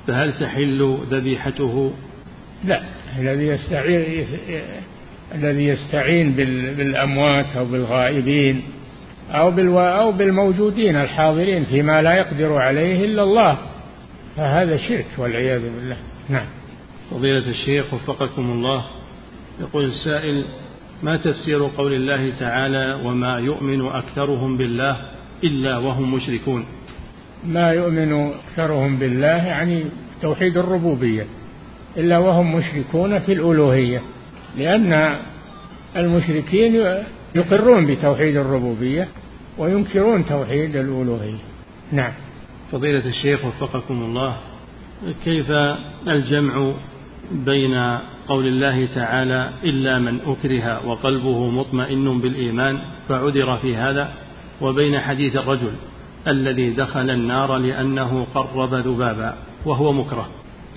فهل تحل ذبيحته؟ لا الذي يستعين الذي يستعين بالأموات أو بالغائبين أو أو بالموجودين الحاضرين فيما لا يقدر عليه إلا الله. فهذا شرك والعياذ بالله. نعم. فضيلة الشيخ وفقكم الله يقول السائل ما تفسير قول الله تعالى وما يؤمن أكثرهم بالله إلا وهم مشركون؟ ما يؤمن أكثرهم بالله يعني توحيد الربوبية إلا وهم مشركون في الألوهية لأن المشركين يقرون بتوحيد الربوبية وينكرون توحيد الألوهية. نعم. فضيلة الشيخ وفقكم الله كيف الجمع بين قول الله تعالى إلا من أكره وقلبه مطمئن بالإيمان فعذر في هذا؟ وبين حديث الرجل الذي دخل النار لأنه قرب ذبابا وهو مكره.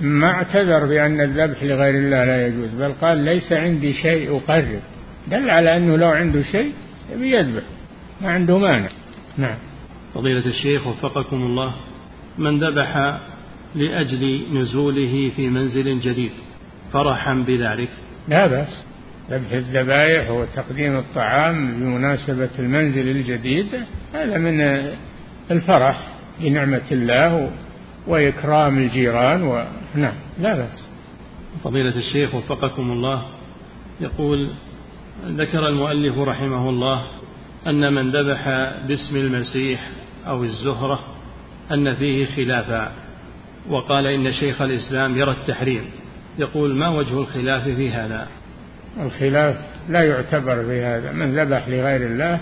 ما اعتذر بأن الذبح لغير الله لا يجوز بل قال ليس عندي شيء أقرب. دل على أنه لو عنده شيء يذبح ما عنده مانع. نعم. فضيلة الشيخ وفقكم الله من ذبح لأجل نزوله في منزل جديد فرحا بذلك؟ لا بأس. ذبح الذبائح وتقديم الطعام بمناسبة المنزل الجديد هذا من الفرح بنعمة الله وإكرام الجيران و... نعم لا بأس. فضيلة الشيخ وفقكم الله يقول ذكر المؤلف رحمه الله أن من ذبح باسم المسيح أو الزهرة أن فيه خلافا. وقال إن شيخ الإسلام يرى التحريم. يقول ما وجه الخلاف في هذا؟ الخلاف لا يعتبر في هذا. من ذبح لغير الله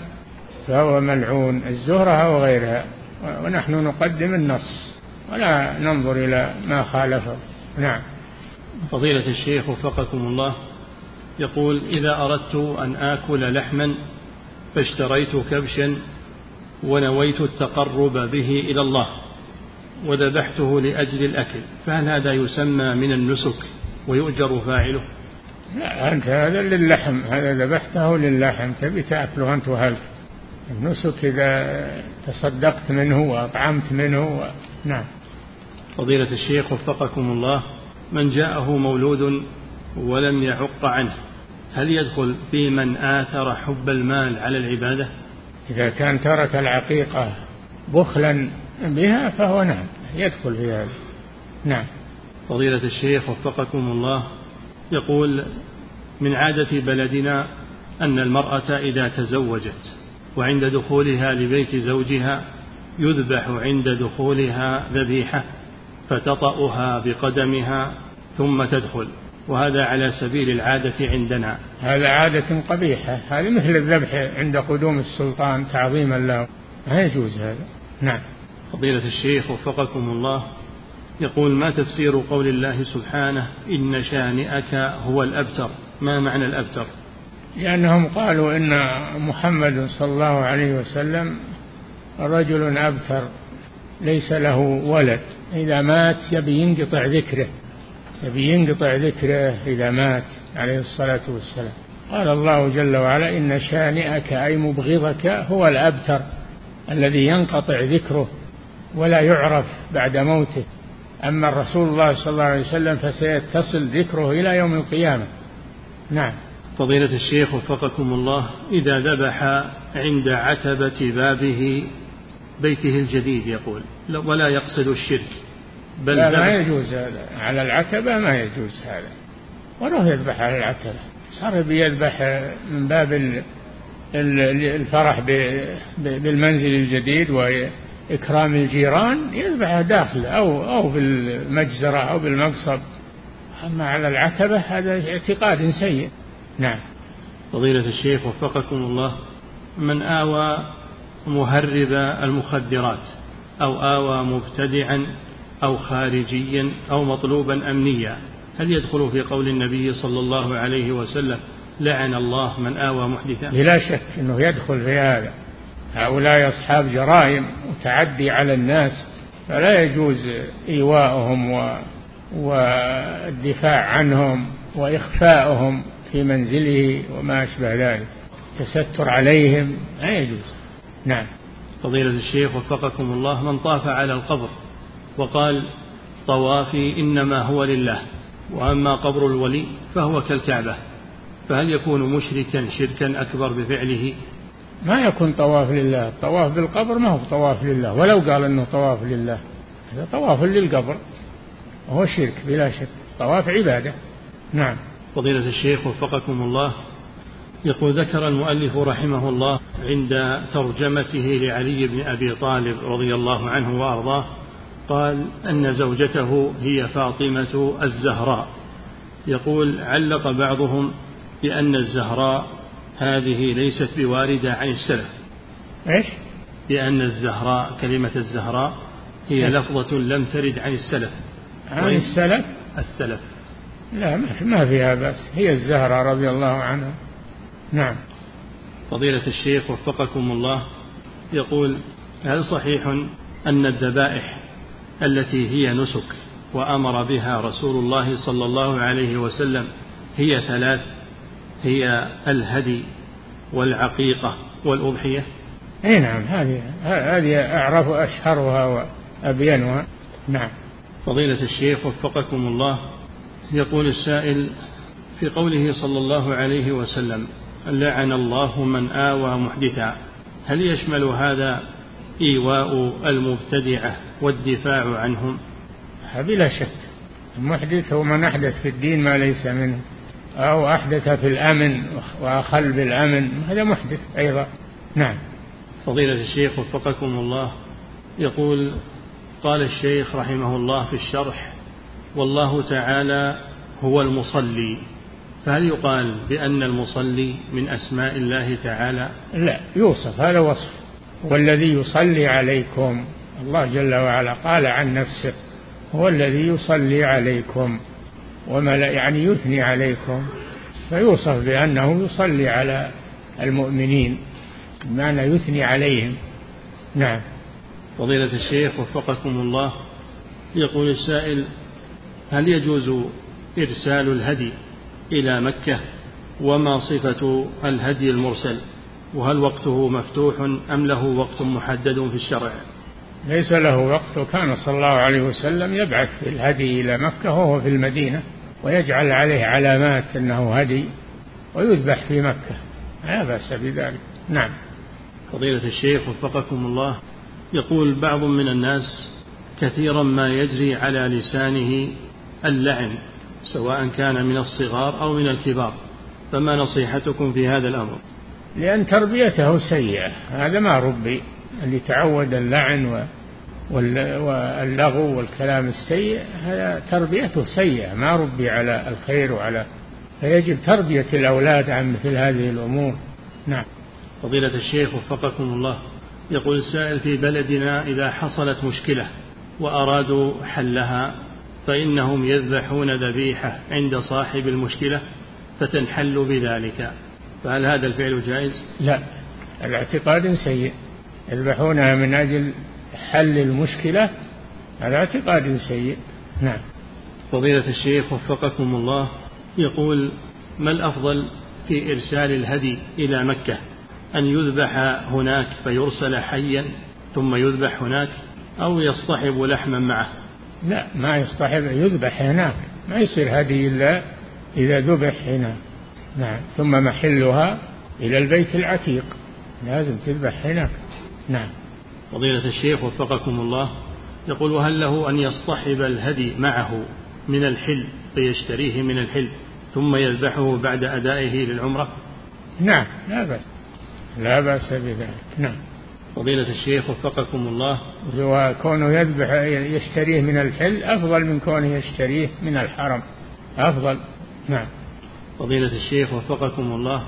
فهو ملعون. الزهرة أو غيرها. ونحن نقدم النص. ولا ننظر إلى ما خالفه. نعم. فضيلة الشيخ وفقكم الله. يقول إذا أردت أن آكل لحما فاشتريت كبشا ونويت التقرب به إلى الله وذبحته لأجل الأكل فهل هذا يسمى من النسك ويؤجر فاعله؟ لا أنت هذا للحم هذا ذبحته للحم تبي تأكله أنت وهلك النسك إذا تصدقت منه وأطعمت منه و... نعم. فضيلة الشيخ وفقكم الله من جاءه مولود ولم يعق عنه هل يدخل في من آثر حب المال على العبادة؟ إذا كان ترك العقيقة بخلا بها فهو نعم يدخل في هذا. نعم. فضيلة الشيخ وفقكم الله يقول من عادة بلدنا أن المرأة إذا تزوجت وعند دخولها لبيت زوجها يذبح عند دخولها ذبيحة فتطأها بقدمها ثم تدخل وهذا على سبيل العادة عندنا. هذا عادة قبيحة. هذه مثل الذبح عند قدوم السلطان تعظيما له. ما يجوز هذا. نعم. فضيلة الشيخ وفقكم الله. يقول ما تفسير قول الله سبحانه إن شانئك هو الأبتر؟ ما معنى الأبتر؟ لأنهم قالوا إن محمد صلى الله عليه وسلم رجل أبتر ليس له ولد. إذا مات يبي ينقطع ذكره. يبي ينقطع ذكره إذا مات عليه الصلاة والسلام. قال الله جل وعلا إن شانئك أي مبغضك هو الأبتر الذي ينقطع ذكره ولا يعرف بعد موته. أما الرسول الله صلى الله عليه وسلم فسيتصل ذكره إلى يوم القيامة. نعم. فضيلة الشيخ وفقكم الله إذا ذبح عند عتبة بابه بيته الجديد يقول ولا يقصد الشرك. بل لا ما يجوز هذا. على العتبة ما يجوز هذا. ولو يذبح على العتبة. صار بيذبح من باب الفرح بالمنزل الجديد وإكرام الجيران يذبح داخله أو أو بالمجزرة أو بالمقصب. أما على العتبة هذا اعتقاد سيء. نعم. فضيلة الشيخ وفقكم الله من آوى مهرب المخدرات أو آوى مبتدعا أو خارجيا أو مطلوبا أمنيا. هل يدخل في قول النبي صلى الله عليه وسلم لعن الله من آوى محدثا بلا شك أنه يدخل في هذا. هؤلاء أصحاب جرائم وتعدي على الناس فلا يجوز إيواءهم و... والدفاع عنهم وإخفاؤهم في منزله وما أشبه ذلك. التستر عليهم لا يجوز. نعم. فضيلة الشيخ وفقكم الله من طاف على القبر وقال طوافي إنما هو لله وأما قبر الولي فهو كالكعبة فهل يكون مشركا شركا أكبر بفعله؟ ما يكون طواف لله الطواف بالقبر ما هو طواف لله ولو قال أنه طواف لله هذا طواف للقبر وهو شرك بلا شك طواف عبادة. نعم. فضيلة الشيخ وفقكم الله يقول ذكر المؤلف رحمه الله عند ترجمته لعلي بن أبي طالب رضي الله عنه وأرضاه قال أن زوجته هي فاطمة الزهراء. يقول علق بعضهم بأن الزهراء هذه ليست بواردة عن السلف. إيش؟ بأن الزهراء كلمة الزهراء هي لفظة لم ترد عن السلف. عن السلف؟ السلف. لا ما فيها بأس. هي الزهراء رضي الله عنها. نعم. فضيلة الشيخ وفقكم الله يقول هل صحيح أن الذبائح التي هي نسك وأمر بها رسول الله صلى الله عليه وسلم هي ثلاث هي الهدي والعقيقة والأضحية. أي نعم هذه هذه أعرف أشهرها وأبينها. نعم. فضيلة الشيخ وفقكم الله يقول السائل في قوله صلى الله عليه وسلم لعن الله من آوى محدثا. هل يشمل هذا إيواء المبتدعة والدفاع عنهم. بلا شك. المحدث هو من أحدث في الدين ما ليس منه. أو أحدث في الأمن وأخل بالأمن. هذا محدث أيضا. نعم. فضيلة الشيخ وفقكم الله. يقول قال الشيخ رحمه الله في الشرح والله تعالى هو المصلي. فهل يقال بأن المصلي من أسماء الله تعالى؟ لا يوصف. هذا وصف. والذي يصلي عليكم. الله جل وعلا قال عن نفسه هو الذي يصلي عليكم وما يعني يثني عليكم فيوصف بأنه يصلي على المؤمنين بمعنى يثني عليهم. نعم. فضيلة الشيخ وفقكم الله يقول السائل هل يجوز إرسال الهدي إلى مكة؟ وما صفة الهدي المرسل؟ وهل وقته مفتوح أم له وقت محدد في الشرع؟ ليس له وقت. وكان صلى الله عليه وسلم يبعث الهدي إلى مكة وهو في المدينة ويجعل عليه علامات أنه هدي ويذبح في مكة. لا بأس بذلك. نعم. فضيلة الشيخ وفقكم الله يقول بعض من الناس كثيرا ما يجري على لسانه اللعن سواء كان من الصغار أو من الكبار. فما نصيحتكم في هذا الأمر؟ لأن تربيته سيئة. هذا ما ربي. اللي تعود اللعن واللغو والكلام السيء هذا تربيته سيئة. ما ربي على الخير وعلى فيجب تربية الأولاد عن مثل هذه الأمور. نعم. فضيلة الشيخ وفقكم الله. يقول السائل في بلدنا إذا حصلت مشكلة وأرادوا حلها فإنهم يذبحون ذبيحة عند صاحب المشكلة فتنحل بذلك. فهل هذا الفعل جائز؟ لا الاعتقاد سيء. يذبحونها من أجل حل المشكلة هذا اعتقاد سيء. نعم. فضيلة الشيخ وفقكم الله يقول ما الأفضل في إرسال الهدي إلى مكة؟ أن يذبح هناك فيرسل حيا ثم يذبح هناك أو يصطحب لحما معه؟ لا ما يصطحب يذبح هناك. ما يصير هدي إلا إذا ذبح هنا نعم. ثم محلها إلى البيت العتيق. لازم تذبح هناك. نعم. فضيلة الشيخ وفقكم الله يقول وهل له أن يصطحب الهدي معه من الحل فيشتريه من الحل ثم يذبحه بعد أدائه للعمرة؟ نعم. لا بأس. لا بأس بذلك. نعم. فضيلة الشيخ وفقكم الله. وكونه يذبح يشتريه من الحل أفضل من كونه يشتريه من الحرم. أفضل. نعم. فضيلة الشيخ وفقكم الله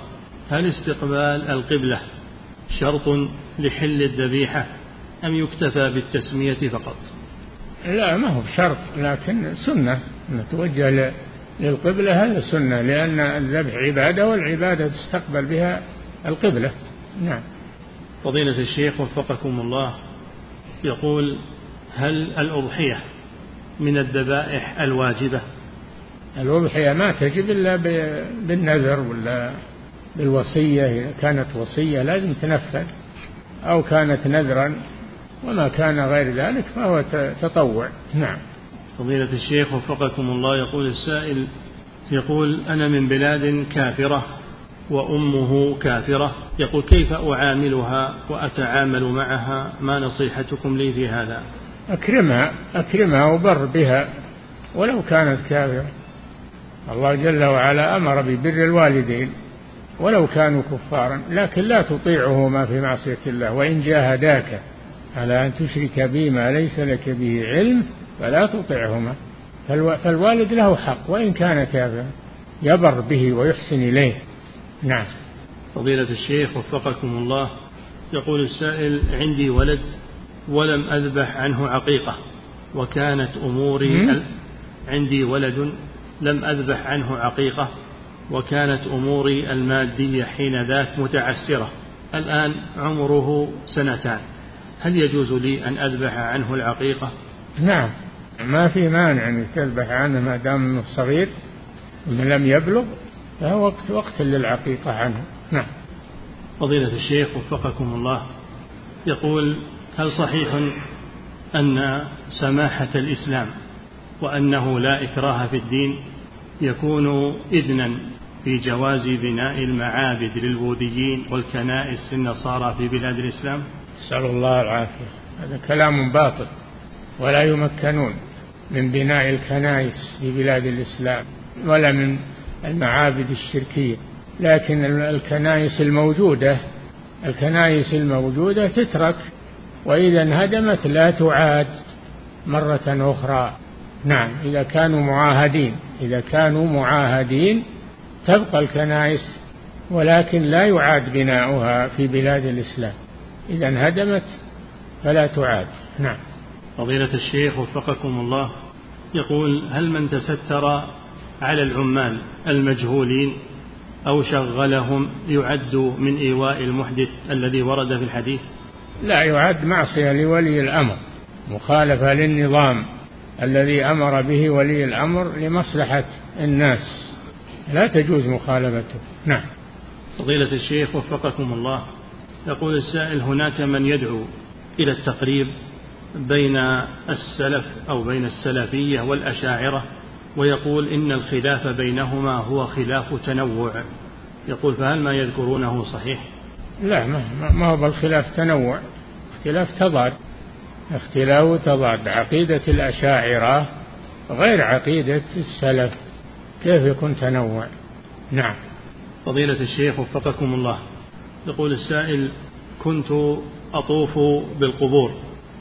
هل استقبال القبلة شرط لحل الذبيحة أم يكتفى بالتسمية فقط؟ لا ما هو شرط لكن سنة أن توجه للقبلة هذا سنة لأن الذبح عبادة والعبادة تستقبل بها القبلة. نعم. فضيلة الشيخ وفقكم الله يقول هل الأضحية من الذبائح الواجبة؟ الأضحية ما تجب إلا بالنذر ولا بالوصية إذا كانت وصية لازم تنفذ أو كانت نذرا وما كان غير ذلك فهو تطوع. نعم. فضيلة الشيخ وفقكم الله يقول السائل يقول أنا من بلاد كافرة وأمه كافرة يقول كيف أعاملها وأتعامل معها؟ ما نصيحتكم لي في هذا؟ أكرمها أكرمها وبر بها ولو كانت كافرة. الله جل وعلا أمر ببر الوالدين ولو كانوا كفارا لكن لا تطيعهما في معصية الله وإن جاهداك على أن تشرك بي ما ليس لك به علم فلا تطعهما. فالوالد له حق وإن كان كافرا يبر به ويحسن إليه. نعم. فضيلة الشيخ وفقكم الله يقول السائل عندي ولد ولم أذبح عنه عقيقة وكانت أموري عندي ولد لم أذبح عنه عقيقة وكانت أموري المادية حين ذاك متعسرة. الآن عمره سنتان. هل يجوز لي أن أذبح عنه العقيقة؟ نعم. ما في مانع أن تذبح عنه ما دام أنه صغير ومن لم يبلغ فهو وقت وقت للعقيقة عنه. نعم. فضيلة الشيخ وفقكم الله يقول هل صحيح أن سماحة الإسلام وأنه لا إكراه في الدين يكون إذنا في جواز بناء المعابد للبوذيين والكنائس للنصارى في بلاد الإسلام. نسأل الله العافية. هذا كلام باطل ولا يمكنون من بناء الكنائس في بلاد الإسلام ولا من المعابد الشركية. لكن الكنائس الموجودة الكنائس الموجودة تترك وإذا انهدمت لا تعاد مرة أخرى. نعم إذا كانوا معاهدين إذا كانوا معاهدين تبقى الكنائس ولكن لا يعاد بناؤها في بلاد الإسلام. إذا انهدمت فلا تعاد. نعم. فضيلة الشيخ وفقكم الله يقول هل من تستر على العمال المجهولين أو شغلهم يعد من إيواء المحدث الذي ورد في الحديث؟ لا يعد معصية لولي الأمر مخالفة للنظام. الذي أمر به ولي الأمر لمصلحة الناس. لا تجوز مخالفته. نعم. فضيلة الشيخ وفقكم الله يقول السائل هناك من يدعو إلى التقريب بين السلف أو بين السلفية والأشاعرة ويقول إن الخلاف بينهما هو خلاف تنوع. يقول فهل ما يذكرونه صحيح؟ لا ما, ما هو بالخلاف تنوع. اختلاف تضاد. اختلاف تضاد عقيدة الأشاعرة غير عقيدة السلف. كيف يكون تنوع؟ نعم. فضيلة الشيخ وفقكم الله. يقول السائل كنت أطوف بالقبور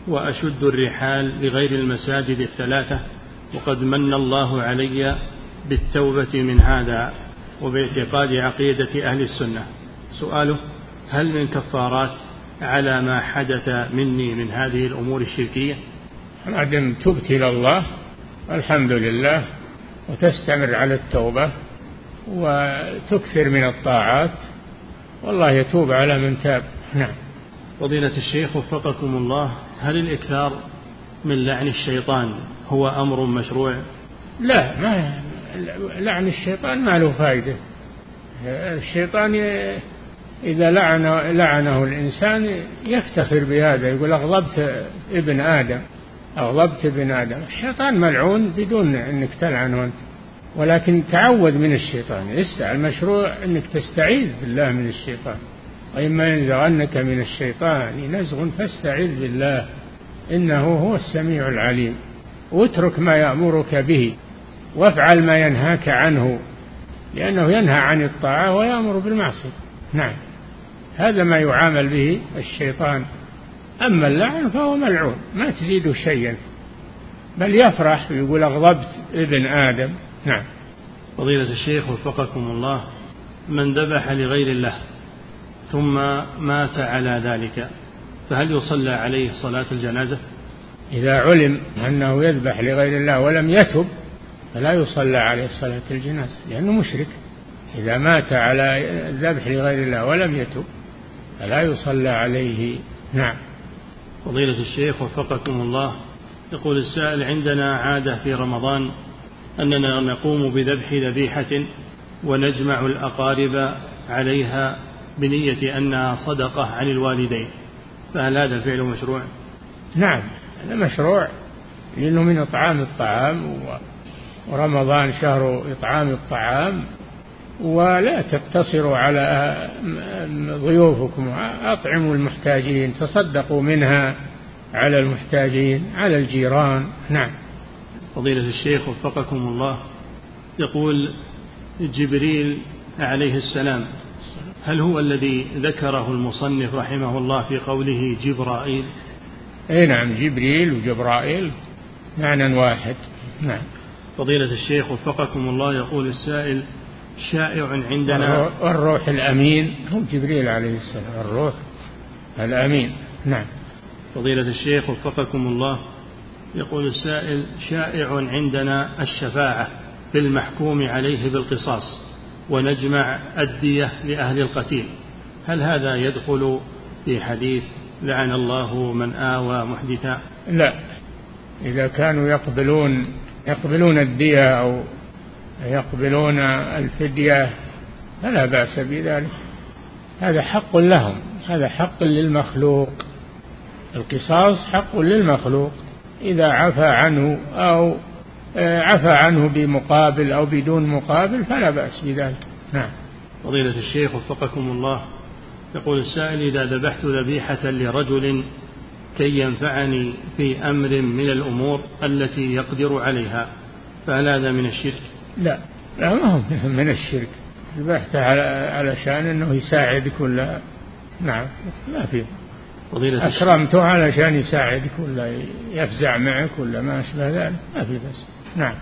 وأشد الرحال لغير المساجد الثلاثة وقد من الله علي بالتوبة من هذا وباعتقاد عقيدة أهل السنة. سؤاله هل من كفارات على ما حدث مني من هذه الأمور الشركية. ما دم تبت إلى الله الحمد لله وتستمر على التوبة وتكثر من الطاعات والله يتوب على من تاب. نعم. فضيلة الشيخ وفقكم الله هل الإكثار من لعن الشيطان هو أمر مشروع؟ لا ما لعن الشيطان ما له فائدة. الشيطان إذا لعن لعنه الإنسان يفتخر بهذا يقول أغضبت ابن آدم أغضبت ابن آدم. الشيطان ملعون بدون أنك تلعنه أنت. ولكن تعود من الشيطان. المشروع أنك تستعيذ بالله من الشيطان. وإما ينزغنك من الشيطان نزغ فاستعذ بالله. إنه هو السميع العليم. واترك ما يأمرك به. وافعل ما ينهاك عنه. لأنه ينهى عن الطاعة ويأمر بالمعصية. نعم. هذا ما يعامل به الشيطان. أما اللعن فهو ملعون ما تزيد شيئا. بل يفرح ويقول أغضبت ابن آدم. نعم. فضيلة الشيخ وفقكم الله من ذبح لغير الله ثم مات على ذلك فهل يصلى عليه صلاة الجنازة؟ إذا علم أنه يذبح لغير الله ولم يتب فلا يصلى عليه صلاة الجنازة لأنه مشرك. إذا مات على الذبح لغير الله ولم يتب فلا يصلى عليه نعم فضيلة الشيخ وفقكم الله يقول السائل عندنا عادة في رمضان أننا نقوم بذبح ذبيحة ونجمع الأقارب عليها بنية أنها صدقة عن الوالدين فهل هذا الفعل مشروع؟ نعم هذا مشروع لأنه من إطعام الطعام ورمضان شهر إطعام الطعام ولا تقتصروا على ضيوفكم أطعموا المحتاجين تصدقوا منها على المحتاجين على الجيران. نعم. فضيلة الشيخ وفقكم الله. يقول جبريل عليه السلام هل هو الذي ذكره المصنف رحمه الله في قوله جبرائيل؟ أي نعم جبريل وجبرائيل معنى واحد. نعم. فضيلة الشيخ وفقكم الله يقول السائل شائع عندنا. الروح الأمين هو جبريل عليه السلام الروح الأمين. نعم. فضيلة الشيخ وفقكم الله يقول السائل شائع عندنا الشفاعة في المحكوم عليه بالقصاص ونجمع الدية لأهل القتيل. هل هذا يدخل في حديث لعن الله من آوى محدثا؟ لا. إذا كانوا يقبلون يقبلون الدية أو يقبلون الفدية فلا بأس بذلك. هذا حق لهم هذا حق للمخلوق. القصاص حق للمخلوق. إذا عفى عنه أو آه، عفى عنه بمقابل أو بدون مقابل فلا بأس بذلك. نعم. فضيلة الشيخ وفقكم الله. يقول السائل إذا ذبحت ذبيحة لرجل كي ينفعني في أمر من الأمور التي يقدر عليها فهل هذا من الشرك؟ لا. لا ما هو من الشرك. ذبحته على علشان إنه يساعدك ولا نعم ما في. فضيلة أكرمته علشان يساعدك ولا يفزع معك ولا ما أشبه ذلك. ما في بس. نعم.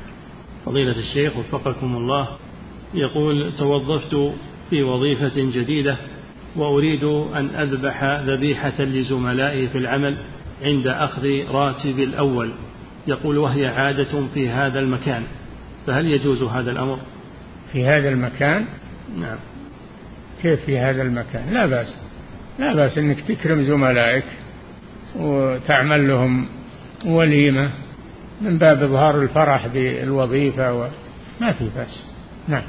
فضيلة الشيخ وفقكم الله يقول توظفت في وظيفة جديدة وأريد أن أذبح ذبيحة لزملائي في العمل عند أخذ راتبي الأول. يقول وهي عادة في هذا المكان. فهل يجوز هذا الأمر؟ في هذا المكان؟ نعم. كيف في هذا المكان؟ لا بأس. لا بأس أنك تكرم زملائك وتعمل لهم وليمة من باب إظهار الفرح بالوظيفة وما في بأس. نعم.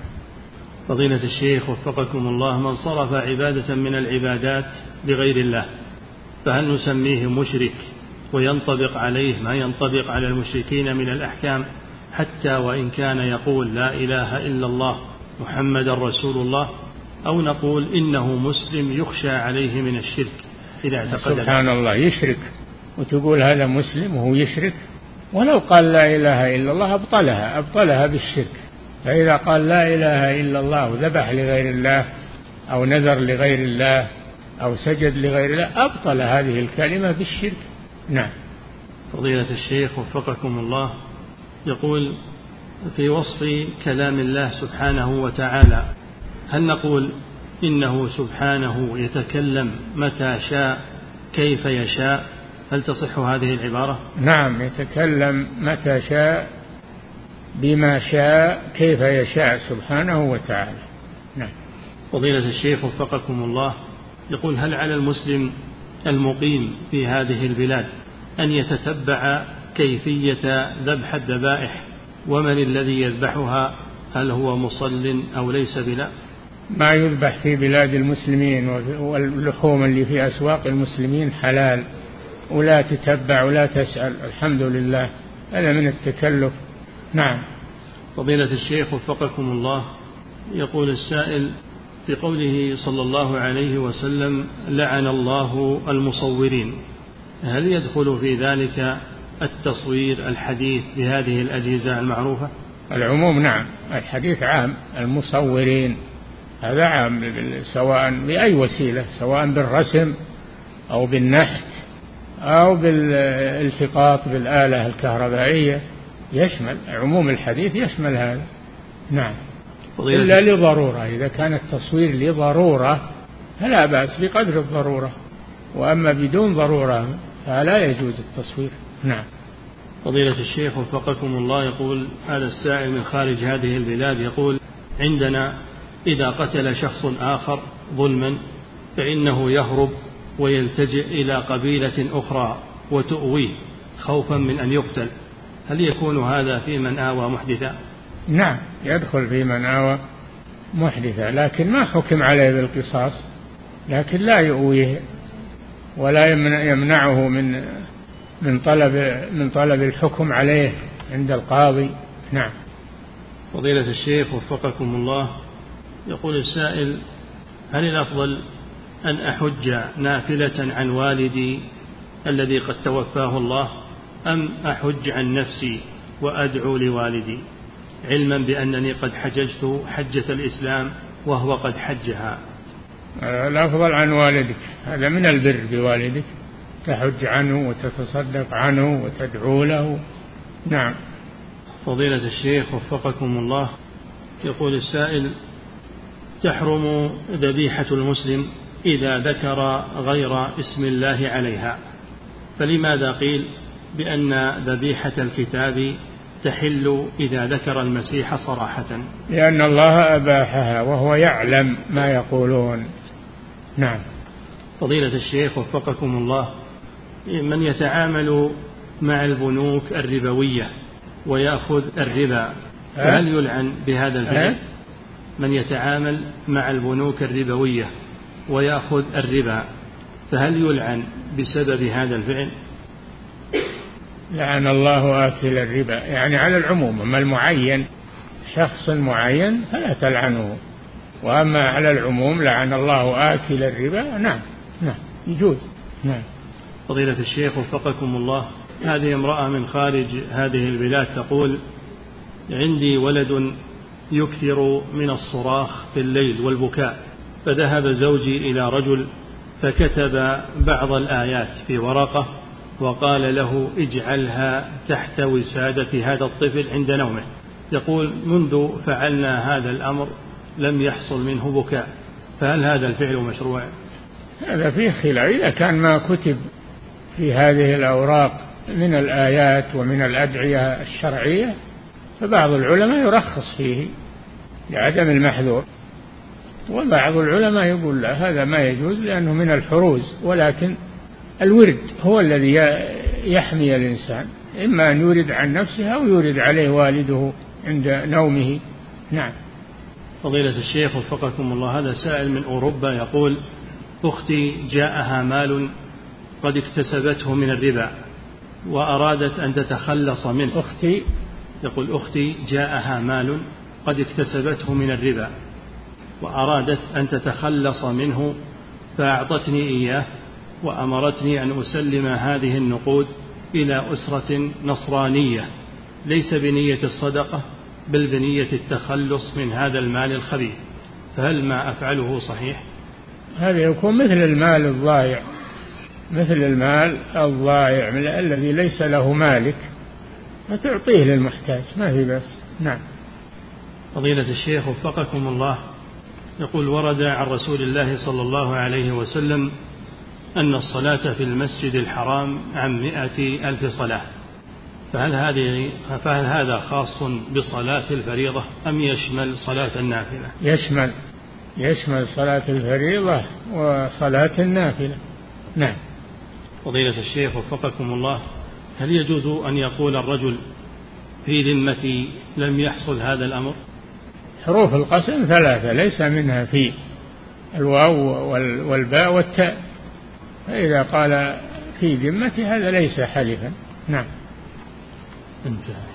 فضيلة الشيخ وفقكم الله من صرف عبادة من العبادات لغير الله فهل نسميه مشرك وينطبق عليه ما ينطبق على المشركين من الأحكام؟ حتى وإن كان يقول لا إله إلا الله محمد رسول الله أو نقول إنه مسلم يخشى عليه من الشرك إذا اعتقد سبحان الله يشرك. وتقول هذا مسلم وهو يشرك. ولو قال لا إله إلا الله أبطلها أبطلها بالشرك. فإذا قال لا إله إلا الله وذبح لغير الله أو نذر لغير الله أو سجد لغير الله أبطل هذه الكلمة بالشرك. نعم. فضيلة الشيخ وفقكم الله. يقول في وصف كلام الله سبحانه وتعالى هل نقول إنه سبحانه يتكلم متى شاء كيف يشاء؟ هل تصح هذه العبارة؟ نعم يتكلم متى شاء بما شاء كيف يشاء سبحانه وتعالى. نعم. فضيلة الشيخ وفقكم الله يقول هل على المسلم المقيم في هذه البلاد أن يتتبع كيفية ذبح الذبائح ومن الذي يذبحها؟ هل هو مصل أو ليس بلا؟ ما يذبح في بلاد المسلمين واللحوم اللي في أسواق المسلمين حلال ولا تتبع ولا تسأل الحمد لله. هذا من التكلف. نعم. فضيلة الشيخ وفقكم الله يقول السائل في قوله صلى الله عليه وسلم لعن الله المصورين. هل يدخل في ذلك التصوير الحديث بهذه الأجهزة المعروفة؟ العموم نعم الحديث عام المصورين هذا عام سواء بأي وسيلة سواء بالرسم أو بالنحت أو بالالتقاط بالآلة الكهربائية يشمل عموم الحديث يشمل هذا. نعم. إلا لضرورة إذا كان التصوير لضرورة فلا بأس بقدر الضرورة. وأما بدون ضرورة فلا يجوز التصوير. نعم. فضيلة الشيخ وفقكم الله يقول هذا السائل من خارج هذه البلاد يقول عندنا إذا قتل شخص آخر ظلما فإنه يهرب ويلتجئ إلى قبيلة أخرى وتؤويه خوفا من أن يقتل. هل يكون هذا في من آوى محدثا؟ نعم يدخل في من آوى محدثا لكن ما حكم عليه بالقصاص؟ لكن لا يؤويه ولا يمنعه من من طلب من طلب الحكم عليه عند القاضي. نعم. فضيلة الشيخ وفقكم الله يقول السائل هل الأفضل أن أحج نافلة عن والدي الذي قد توفاه الله أم أحج عن نفسي وأدعو لوالدي؟ علما بأنني قد حججت حجة الإسلام وهو قد حجها. الأفضل عن والدك هذا من البر بوالدك. تحج عنه وتتصدق عنه وتدعو له. نعم. فضيلة الشيخ وفقكم الله يقول السائل تحرم ذبيحة المسلم إذا ذكر غير اسم الله عليها فلماذا قيل بأن ذبيحة الكتاب تحل إذا ذكر المسيح صراحة؟ لأن الله أباحها وهو يعلم ما يقولون. نعم. فضيلة الشيخ وفقكم الله من يتعامل مع البنوك الربوية ويأخذ الربا فهل يلعن بهذا الفعل؟ من يتعامل مع البنوك الربوية ويأخذ الربا فهل يلعن بسبب هذا الفعل؟ لعن الله آكل الربا يعني على العموم أما المعين شخص معين فلا تلعنه وأما على العموم لعن الله آكل الربا نعم نعم يجوز نعم فضيلة الشيخ وفقكم الله هذه امرأة من خارج هذه البلاد تقول عندي ولد يكثر من الصراخ في الليل والبكاء فذهب زوجي إلى رجل فكتب بعض الآيات في ورقة وقال له اجعلها تحت وسادة هذا الطفل عند نومه يقول منذ فعلنا هذا الأمر لم يحصل منه بكاء فهل هذا الفعل مشروع؟ هذا فيه خلاف إذا كان ما كتب في هذه الأوراق من الآيات ومن الأدعية الشرعية فبعض العلماء يرخص فيه لعدم المحذور. وبعض العلماء يقول لا هذا ما يجوز لأنه من الحروز ولكن الورد هو الذي يحمي الإنسان إما أن يورد عن نفسه أو يورد عليه والده عند نومه. نعم. فضيلة الشيخ وفقكم الله هذا سائل من أوروبا يقول أختي جاءها مال قد اكتسبته من الربا وأرادت أن تتخلص منه. أختي. يقول أختي جاءها مال قد اكتسبته من الربا وأرادت أن تتخلص منه فأعطتني إياه وأمرتني أن أسلم هذه النقود إلى أسرة نصرانية ليس بنية الصدقة بل بنية التخلص من هذا المال الخبيث. فهل ما أفعله صحيح؟ هذا يكون مثل المال الضائع. مثل المال الضائع الذي ليس له مالك فتعطيه للمحتاج ما في بس نعم. فضيلة الشيخ وفقكم الله. يقول ورد عن رسول الله صلى الله عليه وسلم أن الصلاة في المسجد الحرام عن مئة ألف صلاة. فهل هذه فهل هذا خاص بصلاة الفريضة أم يشمل صلاة النافلة؟ يشمل يشمل صلاة الفريضة وصلاة النافلة. نعم. فضيلة الشيخ وفقكم الله هل يجوز أن يقول الرجل في ذمتي لم يحصل هذا الأمر؟ حروف القسم ثلاثة ليس منها في الواو والباء والتاء. فإذا قال في ذمتي هذا ليس حلفا. نعم. انتهى.